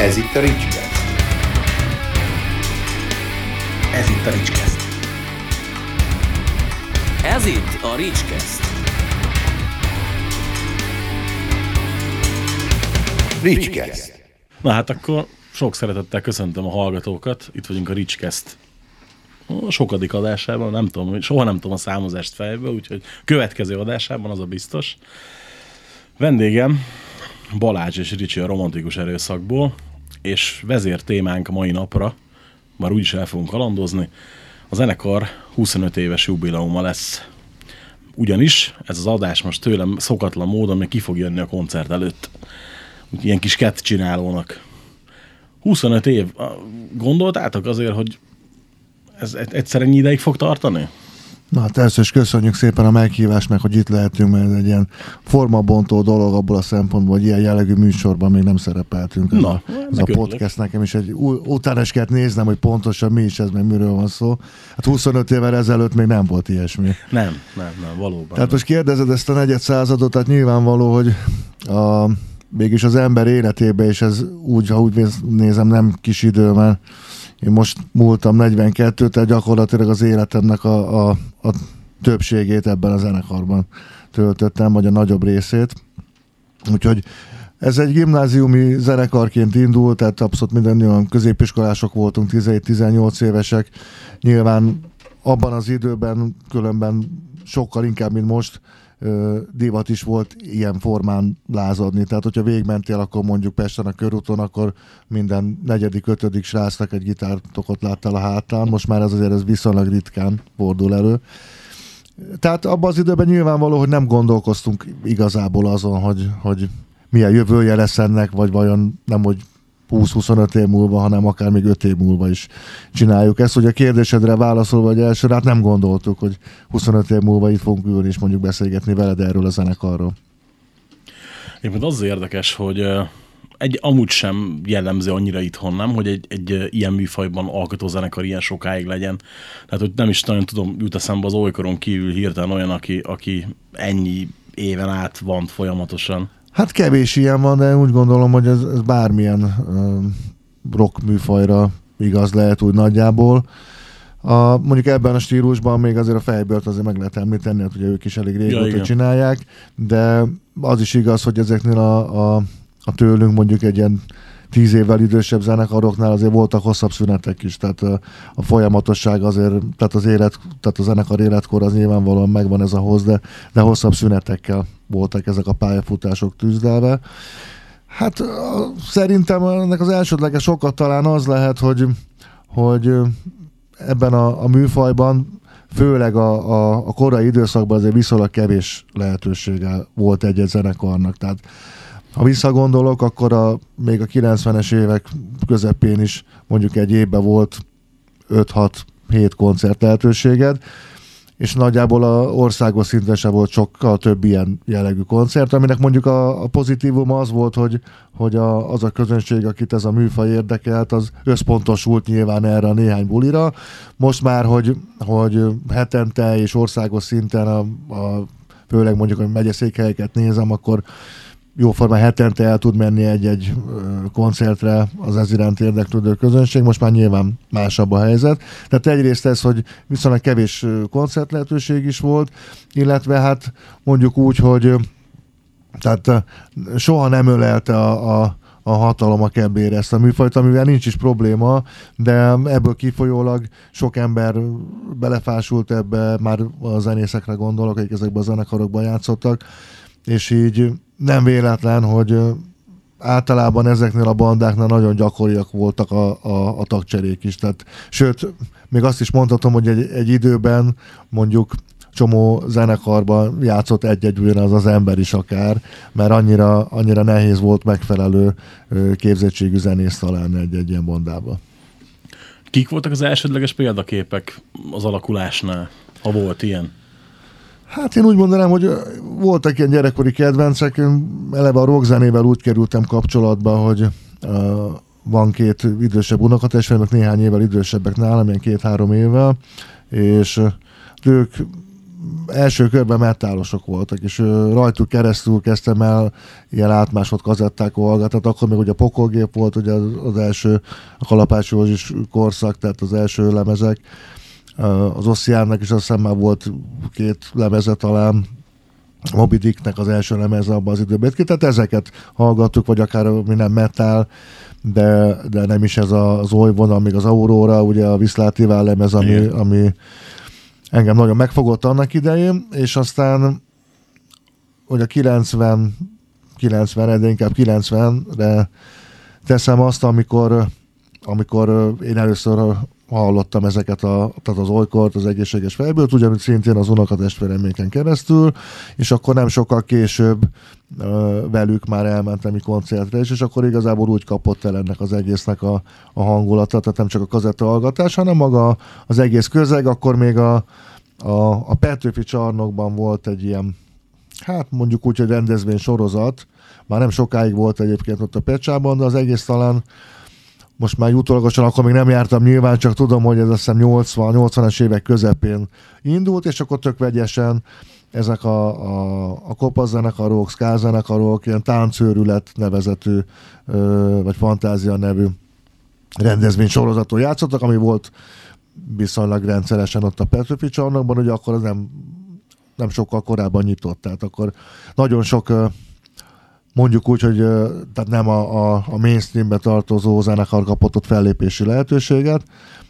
Ez itt a Ricskeszt. Ez itt a Ricskeszt. Ez itt a Ricskeszt. Ricskeszt. Na hát akkor sok szeretettel köszöntöm a hallgatókat. Itt vagyunk a Ricskeszt a sokadik adásában, nem tudom, soha nem tudom a számozást fejből, úgyhogy következő adásában az a biztos. Vendégem Balázs és Ricsi a romantikus erőszakból, és vezér témánk mai napra, már úgyis el fogunk kalandozni, a zenekar 25 éves jubileuma lesz. Ugyanis ez az adás most tőlem szokatlan módon még ki fog jönni a koncert előtt. Ilyen kis kett csinálónak. 25 év. Gondoltátok azért, hogy ez egyszer ennyi ideig fog tartani? Na hát először is köszönjük szépen a meghívást, meg hogy itt lehetünk, mert ez egy ilyen formabontó dolog abból a szempontból, hogy ilyen jellegű műsorban még nem szerepeltünk. Ez Na, a, ez a podcast nekem is egy utána is kellett néznem, hogy pontosan mi is ez, meg miről van szó. Hát 25 évvel ezelőtt még nem volt ilyesmi. Nem, nem, nem, valóban. Tehát nem. most kérdezed ezt a negyed századot, tehát nyilvánvaló, hogy a, mégis az ember életében, és ez úgy, ha úgy nézem, nem kis idő, mert én most múltam 42, tehát gyakorlatilag az életemnek a, a, a többségét ebben a zenekarban töltöttem, vagy a nagyobb részét. Úgyhogy ez egy gimnáziumi zenekarként indult, tehát abszolút minden olyan középiskolások voltunk, 17-18 évesek. Nyilván abban az időben különben sokkal inkább, mint most, divat is volt ilyen formán lázadni. Tehát, hogyha végigmentél, akkor mondjuk Pesten a körúton, akkor minden negyedik, ötödik srácnak egy gitártokot láttál a hátán. Most már ez azért ez viszonylag ritkán fordul elő. Tehát abban az időben nyilvánvaló, hogy nem gondolkoztunk igazából azon, hogy, hogy milyen jövője lesz ennek, vagy vajon nem, hogy 20-25 év múlva, hanem akár még 5 év múlva is csináljuk ezt. Hogy a kérdésedre válaszolva, hogy elsőre, hát nem gondoltuk, hogy 25 év múlva itt fogunk ülni és mondjuk beszélgetni veled erről a zenekarról. Éppen az érdekes, hogy egy amúgy sem jellemző annyira itthon, nem, hogy egy, egy ilyen műfajban alkotó zenekar ilyen sokáig legyen. Tehát, hogy nem is nagyon tudom, jut eszembe az olykoron kívül hirtelen olyan, aki, aki ennyi éven át van folyamatosan. Hát kevés ilyen van, de úgy gondolom, hogy ez, ez bármilyen uh, rock műfajra igaz lehet úgy nagyjából. A, mondjuk ebben a stílusban még azért a fejbört azért meg lehet említeni, hát ugye ők is elég régóta ja, csinálják, de az is igaz, hogy ezeknél a, a, a tőlünk mondjuk egy ilyen tíz évvel idősebb zenekaroknál azért voltak hosszabb szünetek is, tehát a, folyamatosság azért, tehát az élet, tehát a zenekar életkor az nyilvánvalóan megvan ez a hoz, de, de hosszabb szünetekkel voltak ezek a pályafutások tűzdelve. Hát szerintem ennek az elsődleges oka talán az lehet, hogy, hogy ebben a, a műfajban főleg a, a, a korai időszakban azért viszonylag kevés lehetősége volt egy-egy zenekarnak. Tehát ha visszagondolok, akkor a, még a 90-es évek közepén is mondjuk egy évben volt 5-6-7 koncert lehetőséged, és nagyjából a országos szinten se volt sokkal több ilyen jellegű koncert, aminek mondjuk a, a pozitívum az volt, hogy, hogy a, az a közönség, akit ez a műfaj érdekelt, az összpontosult nyilván erre a néhány bulira. Most már, hogy, hogy hetente és országos szinten a, a főleg mondjuk, hogy megyeszékhelyeket nézem, akkor jóforma hetente el tud menni egy-egy koncertre az ez iránt érdeklődő közönség, most már nyilván másabb a helyzet. Tehát egyrészt ez, hogy viszonylag kevés koncert lehetőség is volt, illetve hát mondjuk úgy, hogy tehát soha nem ölelte a, a a hatalom a kebbére ezt a műfajt, amivel nincs is probléma, de ebből kifolyólag sok ember belefásult ebbe, már a zenészekre gondolok, akik ezekben a zenekarokban játszottak, és így nem véletlen, hogy általában ezeknél a bandáknál nagyon gyakoriak voltak a, a, a tagcserék is. Tehát, sőt, még azt is mondhatom, hogy egy, egy időben mondjuk csomó zenekarban játszott egy-egy ugyanaz az ember is akár, mert annyira, annyira nehéz volt megfelelő képzettségű zenész találni egy-egy ilyen bandában. Kik voltak az elsődleges példaképek az alakulásnál, ha volt ilyen? Hát én úgy mondanám, hogy voltak ilyen gyerekkori kedvencek, én eleve a rockzenével úgy kerültem kapcsolatba, hogy uh, van két idősebb unokatestvérem, néhány évvel idősebbek nálam, ilyen két-három évvel, és ők első körben metálosok voltak, és rajtuk keresztül kezdtem el ilyen átmásott kazetták hallgatni, tehát akkor még ugye a pokolgép volt ugye az, az első, a Kalapács Józsis korszak, tehát az első lemezek. Az Ossiánnak is azt hiszem már volt két lemeze talán, Moby Dicknek az első lemeze abban az időben. Tehát ezeket hallgattuk, vagy akár minden metal, de, de nem is ez az oly vonal, még az Aurora, ugye a Viszlátivál lemez, ami, Igen. ami engem nagyon megfogott annak idején, és aztán hogy a 90, 90 de inkább 90-re teszem azt, amikor, amikor én először hallottam ezeket a, tehát az olykort, az egészséges fejbőlt, ugyanúgy szintén az unokatestvéreméken keresztül, és akkor nem sokkal később ö, velük már elmentem egy koncertre is, és akkor igazából úgy kapott el ennek az egésznek a, a hangulata, tehát nem csak a kazetta hallgatás, hanem maga az egész közeg, akkor még a, a, a Petőfi csarnokban volt egy ilyen, hát mondjuk úgy, hogy rendezvény sorozat, már nem sokáig volt egyébként ott a Pecsában, de az egész talán most már utólagosan, akkor még nem jártam nyilván, csak tudom, hogy ez azt hiszem 80, 80-as évek közepén indult, és akkor tök vegyesen ezek a, a, a kopasz zenekarok, ska zenekarok, ilyen táncőrület nevezetű, ö, vagy fantázia nevű rendezvény sorozaton játszottak, ami volt viszonylag rendszeresen ott a Petőfi csarnokban, ugye akkor az nem, nem sokkal korábban nyitott, tehát akkor nagyon sok mondjuk úgy, hogy tehát nem a, a, a mainstreambe tartozó zenekar kapott ott fellépési lehetőséget,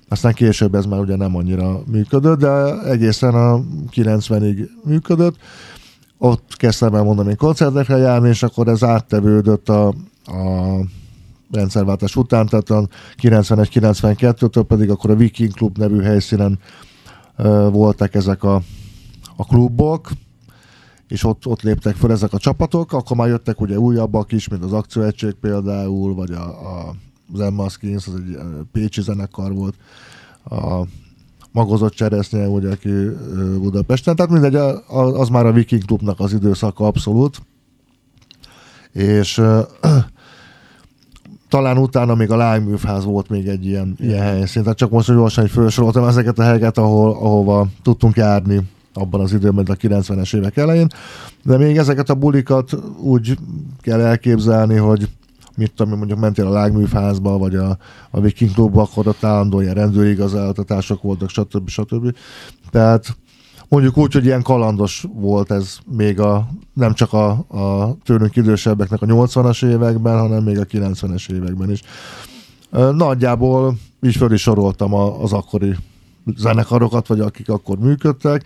aztán később ez már ugye nem annyira működött, de egészen a 90-ig működött. Ott kezdtem el mondani koncertekre járni, és akkor ez áttevődött a, a rendszerváltás után, tehát a 91-92-től pedig akkor a Viking Club nevű helyszínen voltak ezek a, a klubok, és ott, ott léptek fel ezek a csapatok, akkor már jöttek ugye újabbak is, mint az Akcióegység például, vagy a, a, az Emma Skins, az egy ö, pécsi zenekar volt, a Magozott Cseresznye, ugye, aki ö, Budapesten, tehát mindegy, az már a Viking Clubnak az időszaka abszolút, és ö, talán utána még a lágművház volt még egy ilyen, ilyen helyszín. Tehát csak most, hogy gyorsan hogy felsoroltam ezeket a helyeket, ahol, ahova tudtunk járni abban az időben, a 90-es évek elején. De még ezeket a bulikat úgy kell elképzelni, hogy mit tudom, mondjuk mentél a lágművházba, vagy a, a Viking Clubba, akkor ott állandó ilyen rendőrigazáltatások voltak, stb. stb. Tehát mondjuk úgy, hogy ilyen kalandos volt ez még a, nem csak a, a tőlünk idősebbeknek a 80-as években, hanem még a 90-es években is. Nagyjából így föl is soroltam az akkori zenekarokat, vagy akik akkor működtek,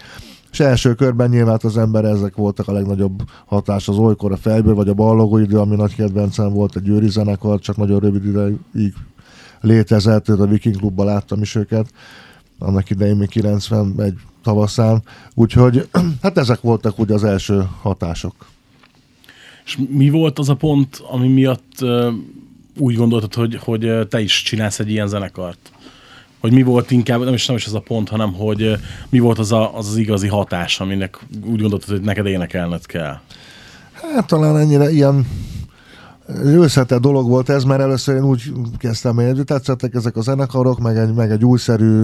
és első körben nyilván az ember ezek voltak a legnagyobb hatás az olykor a fejből, vagy a ballogó idő, ami nagy kedvencem volt, egy győri zenekar, csak nagyon rövid ideig létezett, a Viking Klubban láttam is őket, annak idején még 91 tavaszán, úgyhogy hát ezek voltak ugye az első hatások. És mi volt az a pont, ami miatt úgy gondoltad, hogy, hogy te is csinálsz egy ilyen zenekart? Hogy mi volt inkább, nem is, nem is az a pont, hanem hogy mi volt az, a, az az igazi hatás, aminek úgy gondoltad, hogy neked énekelned kell? Hát talán ennyire ilyen összetett dolog volt ez, mert először én úgy kezdtem, hogy tetszettek ezek a zenekarok, meg egy, meg egy újszerű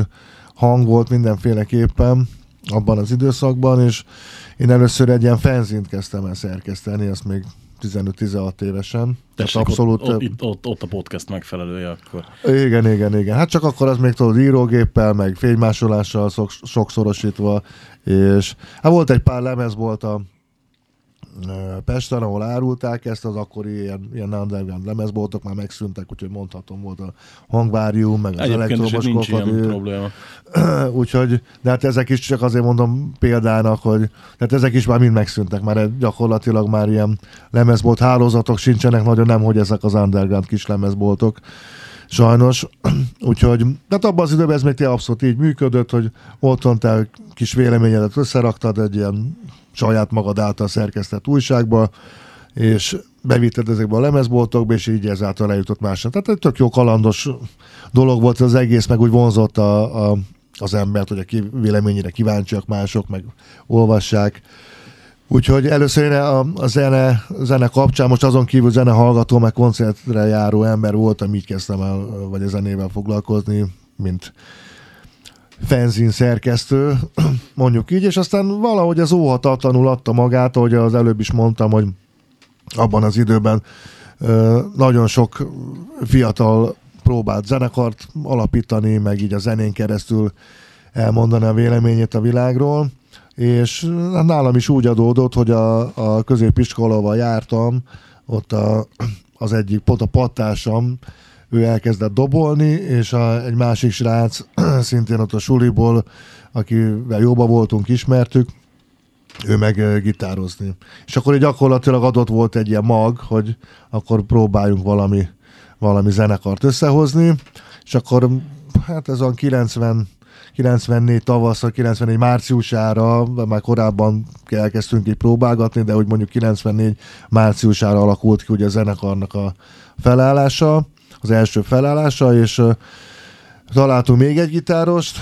hang volt mindenféleképpen abban az időszakban, és én először egy ilyen fenzint kezdtem el szerkeszteni, azt még 15-16 évesen. Tessék, Tehát abszolút... Ott, ott, ott, ott a podcast megfelelője akkor. Igen, igen, igen. Hát csak akkor az még tudod írógéppel, meg fénymásolással szok, sokszorosítva, és hát volt egy pár lemez volt a Pesten, ahol árulták ezt, az akkori ilyen, ilyen underground lemezboltok már megszűntek, úgyhogy mondhatom, volt a hangvárium, meg az elektromos krokodil. Úgyhogy, de hát ezek is csak azért mondom példának, hogy tehát ezek is már mind megszűntek, már gyakorlatilag már ilyen lemezbolt hálózatok sincsenek nagyon, nem, hogy ezek az underground kis lemezboltok. Sajnos. Úgyhogy, tehát abban az időben ez még tényleg abszolút így működött, hogy otthon te kis véleményedet összeraktad egy ilyen saját magad által szerkesztett újságba, és bevitted ezekbe a lemezboltokba, és így ezáltal eljutott másra. Tehát egy tök jó kalandos dolog volt az egész, meg úgy vonzott a, a, az embert, hogy a véleményére kíváncsiak mások, meg olvassák. Úgyhogy először én a, a zene, zene kapcsán, most azon kívül zene hallgató, meg koncertre járó ember voltam, így kezdtem el, vagy a zenével foglalkozni, mint fenzin szerkesztő, mondjuk így, és aztán valahogy ez óhatatlanul adta magát, ahogy az előbb is mondtam, hogy abban az időben nagyon sok fiatal próbált zenekart alapítani, meg így a zenén keresztül elmondani a véleményét a világról, és hát nálam is úgy adódott, hogy a, a középiskolával jártam, ott a, az egyik, pont a pattársam, ő elkezdett dobolni, és a, egy másik srác, szintén ott a suliból, akivel jóba voltunk, ismertük, ő meg gitározni. És akkor így gyakorlatilag adott volt egy ilyen mag, hogy akkor próbáljunk valami, valami zenekart összehozni, és akkor hát ez a 90 94 tavasz, 94 márciusára, már korábban elkezdtünk így próbálgatni, de hogy mondjuk 94 márciusára alakult ki ugye a zenekarnak a felállása, az első felállása, és találtunk még egy gitárost,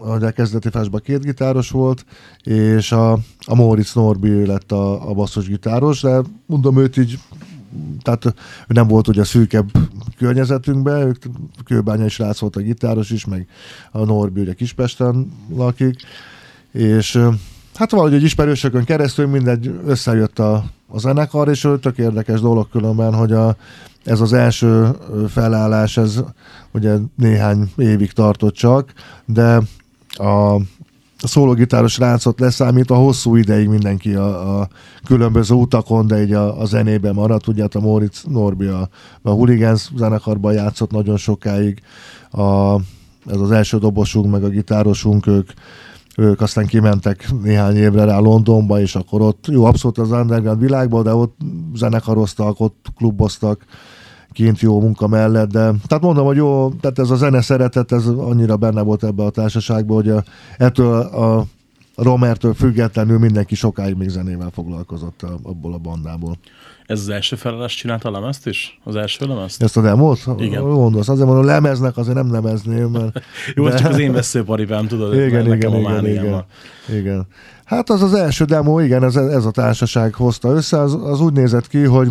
a kezdeti fásban két gitáros volt, és a, a Moritz Norbi lett a, a basszus gitáros, de mondom őt így, tehát nem volt ugye szűkebb környezetünkben, ők kőbányai srác volt a gitáros is, meg a Norbi ugye Kispesten lakik, és hát valahogy egy ismerősökön keresztül mindegy összejött a, a zenekar, és tök érdekes dolog különben, hogy a, ez az első felállás, ez ugye néhány évig tartott csak, de a a szólógitáros ráncot leszámít, a hosszú ideig mindenki a, a különböző utakon, de így a, a zenében maradt. Ugye hát a Moritz Norbi a, a Hooligans zenekarban játszott nagyon sokáig. A, ez az első dobosunk, meg a gitárosunk, ők, ők aztán kimentek néhány évre rá Londonba, és akkor ott, jó, abszolút az underground világban, de ott zenekaroztak, ott kluboztak, kint jó munka mellett, de tehát mondom, hogy jó, tehát ez a zene szeretet, ez annyira benne volt ebbe a társaságban, hogy a, ettől a, Romertől függetlenül mindenki sokáig még zenével foglalkozott a, abból a bandából. Ez az első felállást csinálta a lemezt is? Az első lemezt? Ezt a demót? Igen. Gondolsz, azért mondom, lemeznek azért nem nevezném, mert... Jó, de... csak az én veszőparipám, tudod, igen, nekem igen, a igen, igen, igen. Hát az az első demo, igen, ez, ez a társaság hozta össze, az, az úgy nézett ki, hogy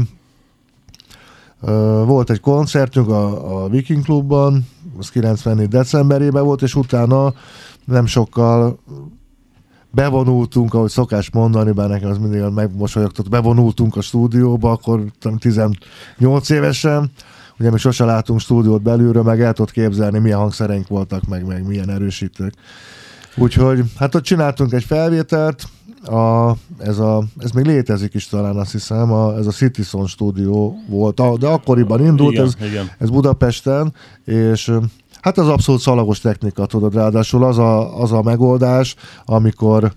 volt egy koncertünk a, a Viking Klubban, az 94 decemberében volt, és utána nem sokkal bevonultunk, ahogy szokás mondani, bár nekem az mindig megmosolyogtott, bevonultunk a stúdióba, akkor 18 évesen, ugye mi sose látunk stúdiót belülről, meg el tudod képzelni, milyen hangszereink voltak, meg, meg milyen erősítők. Úgyhogy hát ott csináltunk egy felvételt, a, ez, a, ez még létezik is talán, azt hiszem, a, ez a Citizen stúdió volt, a, de akkoriban indult, Igen, ez, igen. ez Budapesten, és hát az abszolút szalagos technika, tudod, ráadásul az a, az a megoldás, amikor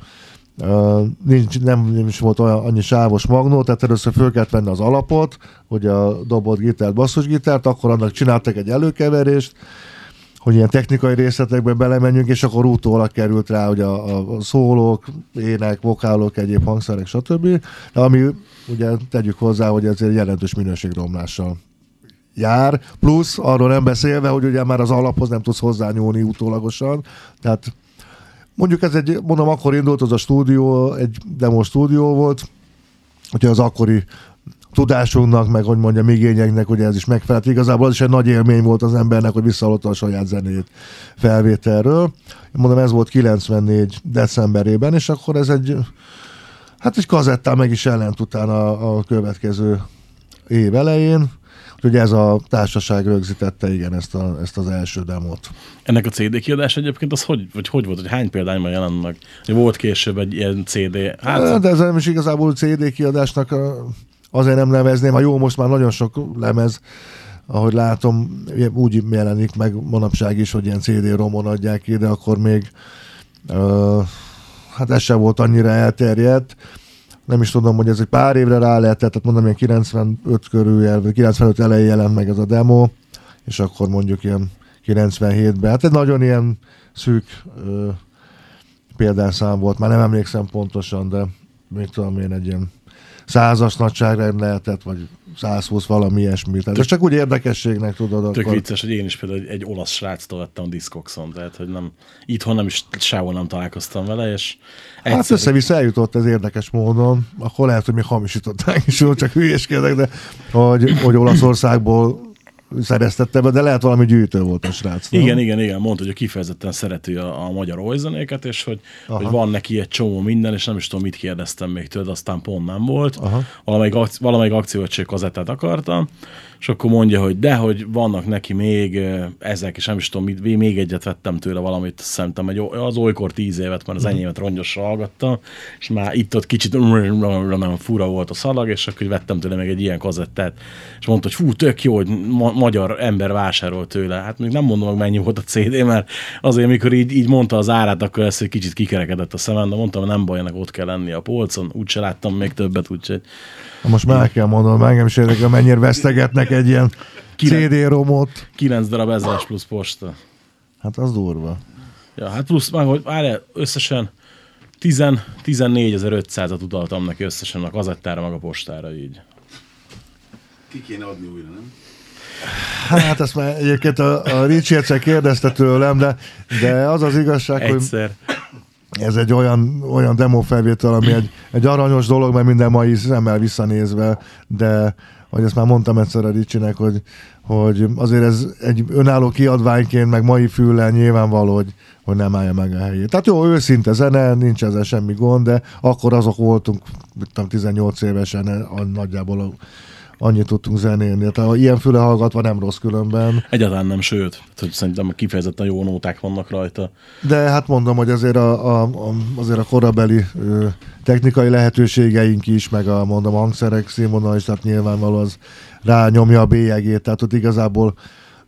Uh, nincs, nem, nem is volt olyan annyi sávos magnó, tehát először föl kellett venni az alapot, hogy a dobott gitárt, basszusgitárt, akkor annak csináltak egy előkeverést, hogy ilyen technikai részletekbe belemenjünk, és akkor utólag került rá, hogy a, a szólók, ének, vokálok, egyéb hangszerek, stb. De ami ugye tegyük hozzá, hogy ez egy jelentős minőségromlással jár, plusz arról nem beszélve, hogy ugye már az alaphoz nem tudsz hozzányúlni utólagosan, tehát mondjuk ez egy, mondom, akkor indult az a stúdió, egy demo stúdió volt, hogyha az akkori tudásunknak, meg hogy mondjam, igényeknek, hogy ez is megfelelt. Igazából az is egy nagy élmény volt az embernek, hogy visszahallotta a saját zenét felvételről. Mondom, ez volt 94 decemberében, és akkor ez egy, hát egy kazettál meg is jelent utána a következő év elején. Úgyhogy ez a társaság rögzítette, igen, ezt, a, ezt az első demót. Ennek a CD kiadás egyébként az hogy, vagy hogy volt, hogy hány példányban jelent meg? Volt később egy ilyen CD. Hát, de ez nem is igazából CD kiadásnak azért nem nevezném, ha jó, most már nagyon sok lemez, ahogy látom, úgy jelenik meg manapság is, hogy ilyen CD-romon adják ki, de akkor még uh, hát ez sem volt annyira elterjedt. Nem is tudom, hogy ez egy pár évre rá lehetett, tehát mondom, ilyen 95 körül, vagy 95 elején jelent meg ez a demo, és akkor mondjuk ilyen 97-ben. Hát egy nagyon ilyen szűk uh, példányszám volt, már nem emlékszem pontosan, de még tudom én egy ilyen százas nagyságrend lehetett, vagy 120 valami ilyesmi. Tehát ez csak úgy érdekességnek tudod. Tök akkor... vicces, hogy én is például egy, egy olasz sráctól vettem a Discoxon, tehát hogy nem, itthon nem is sehol nem találkoztam vele, és egyszer... Hát össze-vissza eljutott ez érdekes módon, akkor lehet, hogy mi hamisították is, csak hülyéskedek, de hogy, hogy Olaszországból szereztette be, de lehet valami gyűjtő volt a srác. nem? Igen, igen, igen, mondta, hogy kifejezetten szereti a, a magyar olyzenéket, és hogy, hogy van neki egy csomó minden, és nem is tudom, mit kérdeztem még tőled, aztán pont nem volt. Aha. Valamelyik, akci- valamelyik akcióegység kazettát akartam, és akkor mondja, hogy de, hogy vannak neki még ezek, és nem is tudom, mit, még egyet vettem tőle valamit, szerintem egy, o- az olykor tíz évet, mert az Mhm. enyémet rongyosra hallgattam, és már itt-ott kicsit nem fura volt a szalag, és akkor vettem tőle még egy ilyen kazettát, és mondta, hogy fú, tök jó, hogy ma- magyar ember vásárolt tőle. Hát még nem mondom, hogy mennyi volt a CD, mert azért, mikor így, így mondta az árát, akkor ez egy kicsit kikerekedett a szemem, de mondtam, hogy nem baj, ennek ott kell lenni a polcon, úgyse láttam még többet, úgyhogy Most már el kell mondanom, engem is érdekel, mennyire vesztegetnek egy ilyen Kilenc- CD-romot. 9 darab ezres plusz posta. Hát az durva. Ja, hát plusz, már hogy várjál, összesen 10, 14.500-at utaltam neki összesen a kazettára, meg a postára így. Ki kéne adni újra, nem? Hát ezt már egyébként a, a Ricsi egyszer kérdezte tőlem, de, de az az igazság, hogy Egyszer. ez egy olyan, olyan demo felvétel, ami egy, egy aranyos dolog, mert minden mai szemmel visszanézve, de hogy ezt már mondtam egyszer a Ricsinek, hogy, hogy azért ez egy önálló kiadványként, meg mai füllel nyilvánvaló, hogy, hogy nem állja meg a helyét. Tehát jó, őszinte zene, nincs ezzel semmi gond, de akkor azok voltunk, mit tudom, 18 évesen, a- nagyjából annyit tudtunk zenélni. Tehát ha ilyen füle hallgatva nem rossz különben. Egyáltalán nem, sőt, hogy szerintem kifejezetten jó nóták vannak rajta. De hát mondom, hogy azért a, a, a, azért a korabeli ö, technikai lehetőségeink is, meg a, mondom, a hangszerek színvonal is, tehát nyilvánvaló az rányomja a bélyegét, tehát ott igazából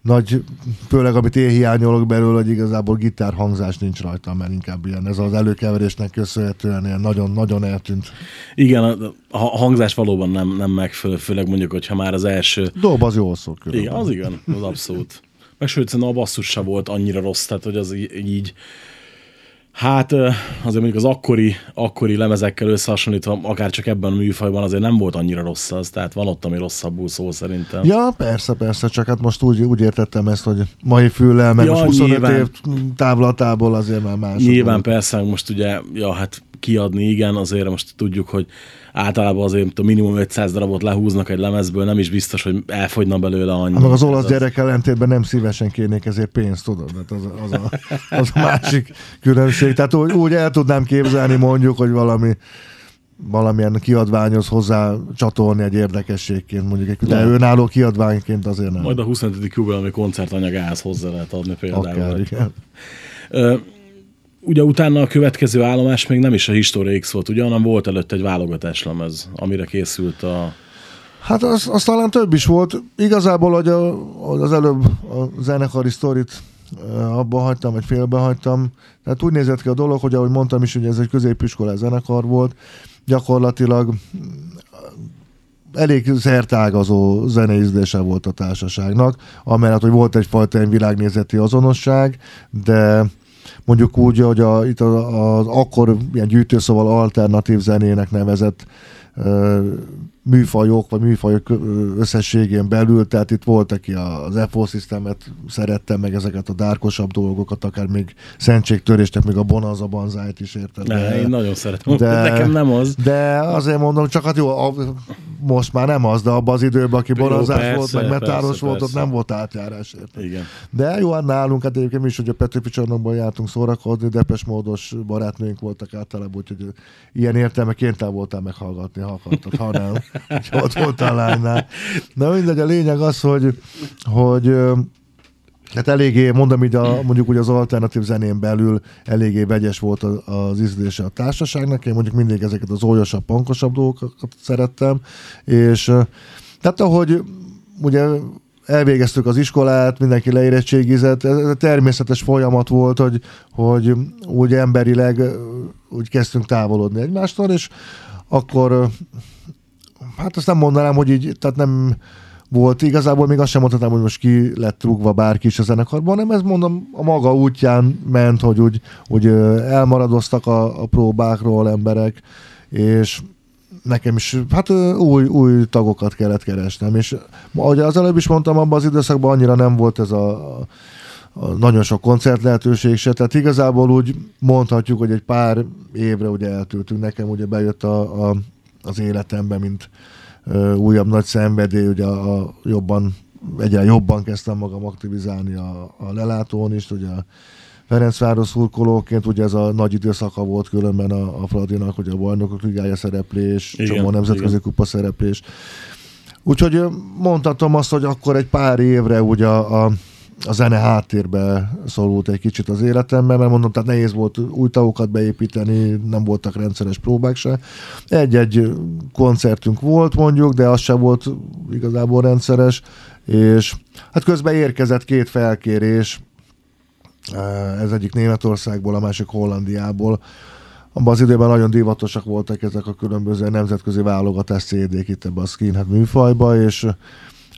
nagy, főleg amit én hiányolok belőle, hogy igazából gitárhangzás nincs rajta, mert inkább ilyen, ez az előkeverésnek köszönhetően ilyen nagyon-nagyon eltűnt. Igen, a, hangzás valóban nem, nem megfelelő, főleg mondjuk, hogyha már az első... Dob az jól szól. Igen, az igen, az abszolút. Meg sőt, a basszus se volt annyira rossz, tehát hogy az í- így... Hát azért mondjuk az akkori, akkori lemezekkel összehasonlítva, akár csak ebben a műfajban azért nem volt annyira rossz az, tehát van ott, ami rosszabbul szól szerintem. Ja, persze, persze, csak hát most úgy, úgy értettem ezt, hogy mai füllel, meg Ja, most 25 nyilván. év távlatából azért már más. Nyilván persze, most ugye, ja, hát kiadni, igen, azért most tudjuk, hogy általában azért a minimum 500 darabot lehúznak egy lemezből, nem is biztos, hogy elfogyna belőle annyi. Hát az olasz gyerek ellentétben nem szívesen kérnék ezért pénzt, tudod? Hát az, az, a, az a másik különbség. Tehát úgy, úgy el tudnám képzelni mondjuk, hogy valami valamilyen kiadványhoz hozzá csatolni egy érdekességként, mondjuk egy, de önálló kiadványként azért nem. Majd a 25. jubileumi koncertanyagához hozzá lehet adni például. Akár, igen. Ugye utána a következő állomás még nem is a History X volt, ugye, hanem volt előtt egy válogatás lemez, amire készült a... Hát az, az talán több is volt. Igazából, hogy, a, az előbb a zenekari sztorit eh, abba hagytam, vagy félbe hagytam. Tehát úgy nézett ki a dolog, hogy ahogy mondtam is, hogy ez egy középiskolai zenekar volt, gyakorlatilag mm, elég szertágazó zeneízlése volt a társaságnak, amellett, hogy volt egyfajta ilyen világnézeti azonosság, de mondjuk úgy, hogy a, itt az, az akkor ilyen gyűjtőszoval alternatív zenének nevezett ö, műfajok, vagy műfajok összességén belül, tehát itt volt, aki az FO Systemet szerette, meg ezeket a dárkosabb dolgokat, akár még szentségtöréstek, még a Bonanza Banzájt is érted. Ne, én nagyon szeretem, de- de... nekem nem az. De azért mondom, csak hát jó, a, most már nem az, de abban az időben, aki persze, volt, meg metáros persze, volt, ott persze. nem volt átjárás. Érted? Igen. De jó, hát nálunk, hát egyébként mi is, hogy a Petőfi csarnokban jártunk szórakozni, depes módos barátnőink voltak általában, úgyhogy ilyen értelme kénytelen voltál meghallgatni, ha akartad, ha nem. Úgyhogy ott voltál lánynál. Na mindegy, a lényeg az, hogy, hogy Hát eléggé, mondom így, a, mondjuk úgy az alternatív zenén belül eléggé vegyes volt az, az ízlése a társaságnak. Én mondjuk mindig ezeket az olyosabb, pankosabb dolgokat szerettem. És tehát ahogy ugye elvégeztük az iskolát, mindenki leérettségizett, ez természetes folyamat volt, hogy, hogy úgy emberileg úgy kezdtünk távolodni egymástól, és akkor hát azt nem mondanám, hogy így, tehát nem volt igazából, még azt sem mondhatnám, hogy most ki lett rúgva bárki is a zenekarban, hanem ez mondom a maga útján ment, hogy úgy, ö, elmaradoztak a, a próbákról emberek, és nekem is, hát új, új tagokat kellett keresnem, és ahogy az előbb is mondtam, abban az időszakban annyira nem volt ez a, a nagyon sok koncert lehetőség se, tehát igazából úgy mondhatjuk, hogy egy pár évre ugye eltűntünk. Nekem ugye bejött a, a, az életembe, mint újabb nagy szenvedély, ugye a, a jobban egyre jobban kezdtem magam aktivizálni a, a lelátón is, ugye a Ferencváros szurkolóként, ugye ez a nagy időszaka volt különben a, a Fradinak, hogy a bajnokok ligája szereplés, Igen, csomó nemzetközi igen. kupa szereplés. Úgyhogy mondhatom azt, hogy akkor egy pár évre ugye a, a, a zene háttérbe szorult egy kicsit az életemben, mert mondom, tehát nehéz volt új tagokat beépíteni, nem voltak rendszeres próbák se. Egy-egy koncertünk volt mondjuk, de az sem volt igazából rendszeres, és hát közben érkezett két felkérés, ez egyik Németországból, a másik Hollandiából. Abban az időben nagyon divatosak voltak ezek a különböző nemzetközi válogatás CD-k itt ebbe a skinhead műfajba, és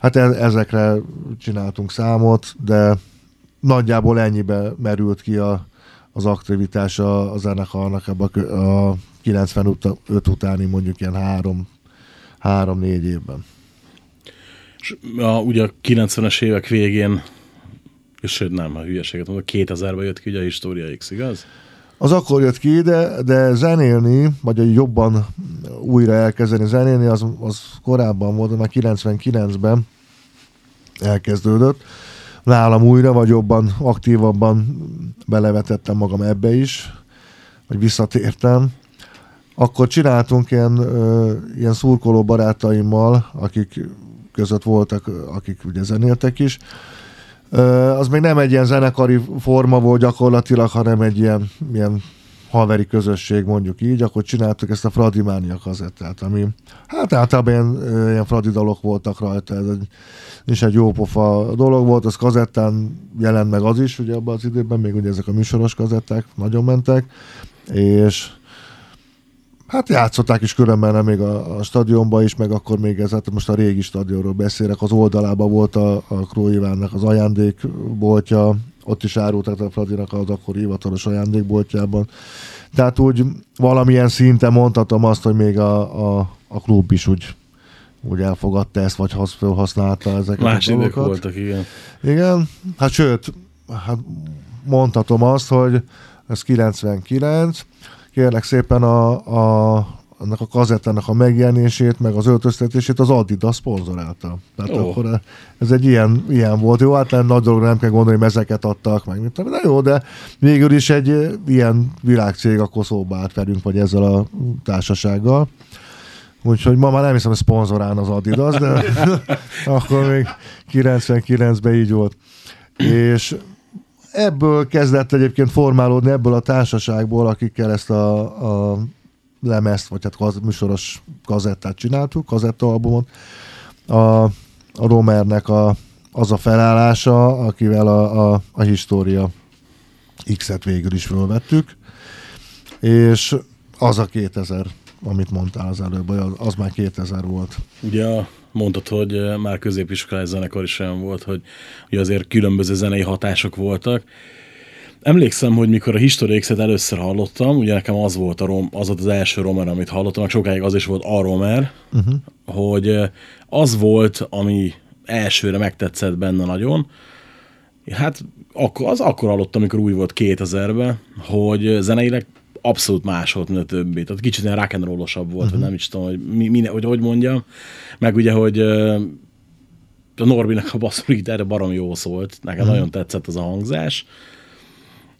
hát e- ezekre csináltunk számot, de nagyjából ennyibe merült ki a, az aktivitás a, a zenekarnak ebbe a, a 95 utáni mondjuk ilyen három, három-négy évben. És a, ugye a 90-es évek végén, és sőt nem, a hülyeséget mondok, 2000-ben jött ki ugye a História X, igaz? Az akkor jött ki, de, de zenélni, vagy jobban újra elkezdeni zenélni, az, az korábban volt, már 99-ben elkezdődött. Nálam újra, vagy jobban, aktívabban belevetettem magam ebbe is, vagy visszatértem. Akkor csináltunk ilyen, ilyen szurkoló barátaimmal, akik között voltak, akik ugye zenéltek is, az még nem egy ilyen zenekari forma volt gyakorlatilag, hanem egy ilyen, ilyen haveri közösség, mondjuk így, akkor csináltuk ezt a Fradimánia kazettát, ami hát általában ilyen, ilyen Fradi dalok voltak rajta, ez egy, és egy jó pofa dolog volt, az kazettán jelent meg az is, ugye abban az időben, még ugye ezek a műsoros kazetták nagyon mentek, és Hát játszották is különben még a, a stadionban is, meg akkor még ez, hát most a régi stadionról beszélek, az oldalában volt a, a Króivánnak az ajándékboltja, ott is árultak a Fradinak az akkor hivatalos ajándékboltjában. Tehát úgy valamilyen szinten mondhatom azt, hogy még a, a, a klub is úgy, úgy elfogadta ezt, vagy hasz, felhasználta ezeket Más a dolgokat. voltak, igen. Igen, hát sőt, hát mondhatom azt, hogy ez 99, kérlek szépen a, a, annak a kazettának a megjelenését, meg az öltöztetését az Adidas szponzorálta. Tehát oh. akkor ez egy ilyen, ilyen volt. Jó, hát nem nagy dolog, nem kell gondolni, hogy ezeket adtak, meg mit tudom, de jó, de végül is egy eh, ilyen világcég akkor szóba állt velünk, vagy ezzel a társasággal. Úgyhogy ma már nem hiszem, hogy szponzorálna az Adidas, de akkor még 99-ben így volt. És ebből kezdett egyébként formálódni, ebből a társaságból, akikkel ezt a, a lemezt, vagy hát kaz, műsoros kazettát csináltuk, kazettaalbumot, a, a Romernek a, az a felállása, akivel a, a, a História X-et végül is fölvettük, és az a 2000, amit mondtál az előbb, az, az már 2000 volt. Ugye a- mondtad, hogy már középiskolai zenekar is olyan volt, hogy ugye azért különböző zenei hatások voltak. Emlékszem, hogy mikor a History X-et először hallottam, ugye nekem az volt, a rom, az volt az első Romer, amit hallottam, sokáig az is volt a Romer, uh-huh. hogy az volt, ami elsőre megtetszett benne nagyon. Hát akkor, az akkor hallottam, amikor új volt 2000-ben, hogy zeneileg abszolút más volt, mint a többi. Tehát kicsit ilyen rock and rollosabb volt, uh-huh. vagy nem is tudom, hogy, mi, mi, hogy, hogy mondjam. Meg ugye, hogy a Norbinak a basszusgitára barom jó szólt. Nekem uh-huh. nagyon tetszett az a hangzás.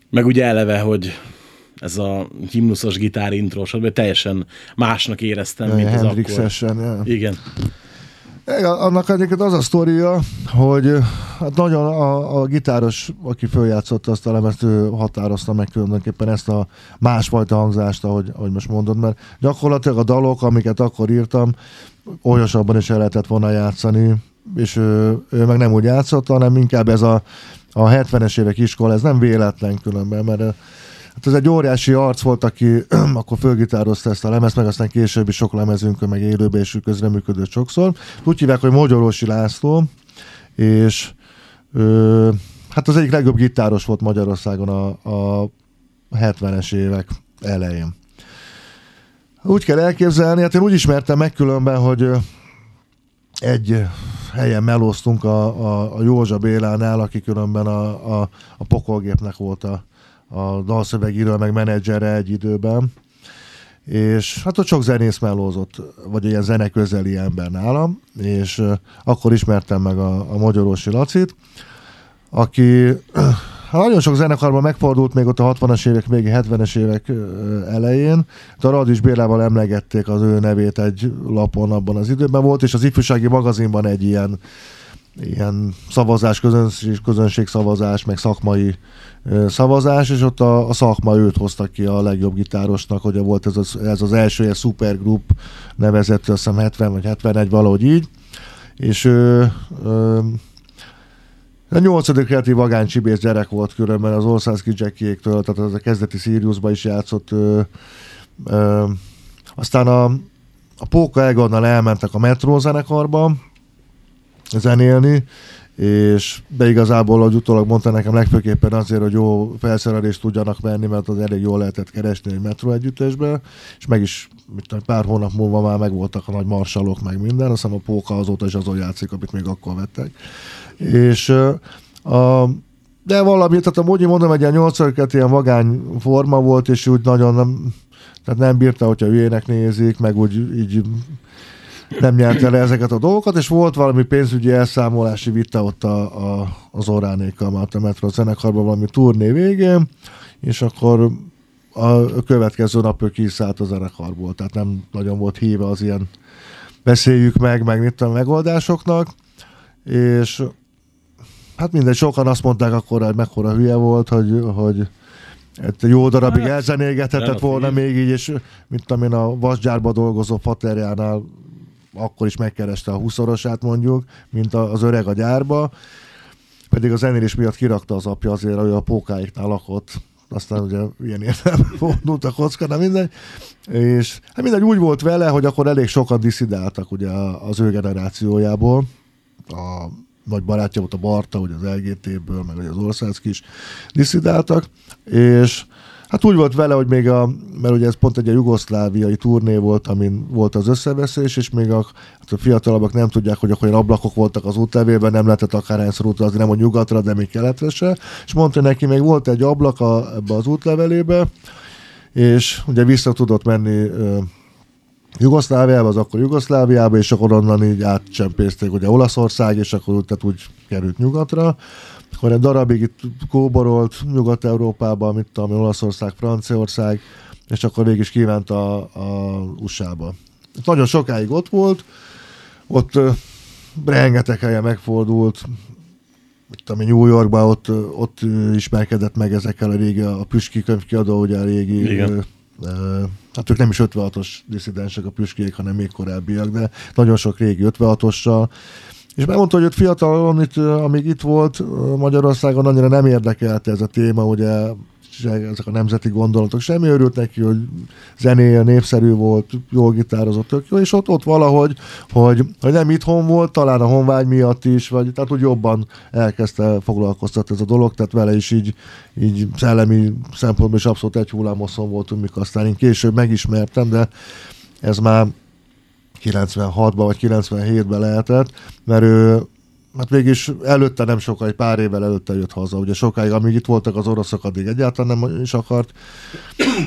Meg ugye eleve, hogy ez a himnuszos gitár intro, stb. teljesen másnak éreztem, mint az akkor. Ja. Igen. Annak egyébként az a sztoria, hogy hát nagyon a, a gitáros, aki följátszotta azt a lemezt, ő határozta meg tulajdonképpen ezt a másfajta hangzást, ahogy, ahogy most mondod, mert gyakorlatilag a dalok, amiket akkor írtam, olyasabban is el lehetett volna játszani, és ő, ő meg nem úgy játszott, hanem inkább ez a, a 70-es évek iskola, ez nem véletlen különben, mert Hát ez egy óriási arc volt, aki akkor fölgitározta ezt a lemezt, meg aztán későbbi sok lemezünkön, meg élőben is közreműködött sokszor. Úgy hívják, hogy Magyarosi László, és ö, hát az egyik legjobb gitáros volt Magyarországon a, a 70-es évek elején. Úgy kell elképzelni, hát én úgy ismertem meg különben, hogy egy helyen melóztunk a, a, a Józsa Bélánál, aki különben a, a, a pokolgépnek volt a, a dalszövegíró, meg menedzsere egy időben, és hát ott sok zenész mellózott, vagy ilyen zeneközeli ember nálam, és akkor ismertem meg a, a Magyarósi Lacit, aki hát nagyon sok zenekarban megfordult még ott a 60-as évek, még 70-es évek elején. A Radis Bélával emlegették az ő nevét egy lapon abban az időben volt, és az ifjúsági magazinban egy ilyen ilyen szavazás, közönség, közönség szavazás, meg szakmai szavazás, és ott a, a szakma őt hozta ki a legjobb gitárosnak, hogy volt ez az, ez az első ilyen supergroup nevezett, azt hiszem 70 vagy 71, valahogy így. És ő, ö, a nyolcadik kreatív vagány csibész gyerek volt különben az Országszki Jackiéktől, tehát az a kezdeti Siriusba is játszott. Ö, ö, aztán a, a Póka Egonnal elmentek a Metro zenekarba zenélni, és de igazából, ahogy utólag mondta nekem, legfőképpen azért, hogy jó felszerelést tudjanak venni, mert az elég jól lehetett keresni egy metro együttesbe, és meg is mit tudom, pár hónap múlva már megvoltak a nagy marsalok, meg minden, azt hiszem a póka azóta is azon játszik, amit még akkor vettek. És a, de valami, tehát a Mogyi mondom, egy ilyen 8 ilyen vagány forma volt, és úgy nagyon nem, tehát nem bírta, hogyha hülyének nézik, meg úgy így nem nyerte le ezeket a dolgokat, és volt valami pénzügyi elszámolási vita ott a, a, az Oránékkal, mert a Metro zenekarban valami turné végén, és akkor a következő nap ő kiszállt a zenekarból, tehát nem nagyon volt híve az ilyen beszéljük meg, meg mit a megoldásoknak, és hát mindegy, sokan azt mondták akkor, hogy mekkora hülye volt, hogy, hogy egy jó darabig hát, elzenégethetett volna még így, és mint én a vasgyárba dolgozó faterjánál akkor is megkereste a huszorosát mondjuk, mint az öreg a gyárba, pedig a zenélés miatt kirakta az apja azért, hogy a pókáiknál lakott, aztán ugye ilyen értelme fordult a kocka, de mindegy. És hát mindegy úgy volt vele, hogy akkor elég sokat diszidáltak ugye az ő generációjából. A nagy barátja volt a Barta, ugye az LGT-ből, meg az Országszki is diszidáltak, és Hát úgy volt vele, hogy még a, mert ugye ez pont egy a jugoszláviai turné volt, amin volt az összeveszés, és még a, hát a fiatalabbak nem tudják, hogy akkor ablakok voltak az útlevélben, nem lehetett akárhányszor utazni, nem a nyugatra, de még keletre se. És mondta neki, még volt egy ablak a, ebbe az útlevelébe, és ugye vissza tudott menni Jugoszláviába, az akkor Jugoszláviába, és akkor onnan így átcsempészték ugye Olaszország, és akkor tehát úgy került nyugatra akkor egy darabig itt kóborolt Nyugat-Európában, mit tudom, Olaszország, Franciaország, és akkor végig is kívánt a, a USA-ba. Nagyon sokáig ott volt, ott uh, rengeteg helyen megfordult, mit tudom, New Yorkban ott, ott ismerkedett meg ezekkel a régi, a Püski könyvkiadó, ugye a régi Igen. Hát ők nem is 56-os diszidensek a püskiek, hanem még korábbiak, de nagyon sok régi 56-ossal, és megmondta, hogy ott fiatal, amit, amíg itt volt Magyarországon, annyira nem érdekelte ez a téma, ugye ezek a nemzeti gondolatok. Semmi örült neki, hogy zenéje népszerű volt, jól gitározott, tök jó, és ott, ott valahogy, hogy, hogy nem itthon volt, talán a honvágy miatt is, vagy tehát úgy jobban elkezdte foglalkoztatni ez a dolog, tehát vele is így, így szellemi szempontból is abszolút egy hullámoszon voltunk, mikor aztán én később megismertem, de ez már 96-ban vagy 97-ben lehetett, mert ő hát végig előtte nem egy pár évvel előtte jött haza. Ugye sokáig, amíg itt voltak az oroszok, addig egyáltalán nem is akart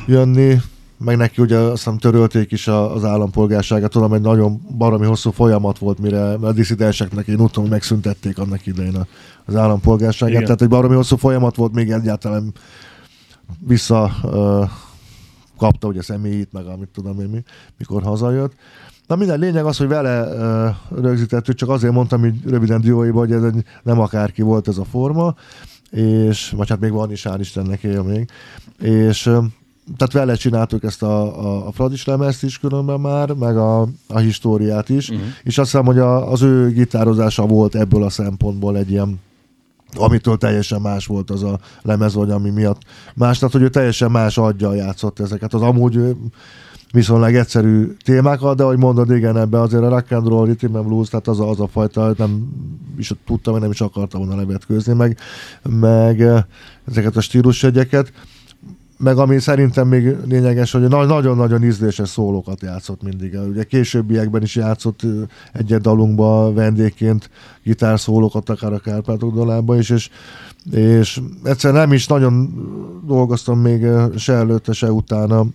jönni, meg neki ugye azt hiszem törölték is az állampolgárságát, tudom, egy nagyon baromi hosszú folyamat volt, mire a diszidenseknek én tudom, megszüntették annak idején az állampolgárságát, Igen. tehát egy baromi hosszú folyamat volt, még egyáltalán vissza uh, kapta ugye személyit, meg amit tudom én mi, mikor hazajött. Na minden lényeg az, hogy vele uh, rögzítettük, csak azért mondtam így röviden dióiba, hogy ez egy, nem akárki volt ez a forma, és, vagy hát még van is, hál' Istennek él még, és uh, tehát vele csináltuk ezt a, a, a Fradis lemezt is különben már, meg a, a históriát is, uh-huh. és azt hiszem, hogy a, az ő gitározása volt ebből a szempontból egy ilyen amitől teljesen más volt az a lemez, vagy ami miatt más, tehát hogy ő teljesen más adja játszott ezeket. Az amúgy viszonylag egyszerű témákat, de ahogy mondod, igen, ebbe azért a rock and roll, rhythm and blues, tehát az a, az a fajta, nem is tudtam, hogy nem is akartam volna levetkőzni, meg, meg eh, ezeket a stílusjegyeket meg ami szerintem még lényeges, hogy nagyon-nagyon ízléses szólókat játszott mindig. Ugye későbbiekben is játszott eh, egyet dalunkba vendégként gitárszólókat, akár a Kárpátok dalában is, és, és egyszer nem is nagyon dolgoztam még eh, se előtte, se utána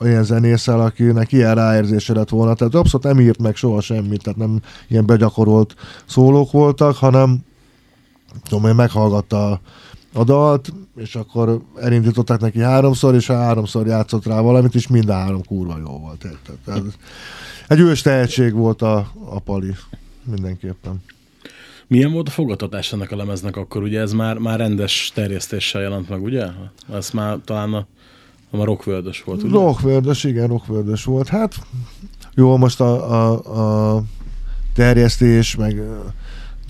olyan zenészel, akinek ilyen ráérzése lett volna. Tehát abszolút nem írt meg soha semmit, tehát nem ilyen begyakorolt szólók voltak, hanem tudom én, meghallgatta a, dalt, és akkor elindították neki háromszor, és háromszor játszott rá valamit, és mind a három kurva jó volt. Tehát egy ős tehetség volt a, a Pali, mindenképpen. Milyen volt a fogadtatás ennek a lemeznek akkor? Ugye ez már, már rendes terjesztéssel jelent meg, ugye? Ez már talán a, a rockworld volt, ugye? Rockvördös, igen, rockvördös volt. Hát jó, most a, a, a terjesztés, meg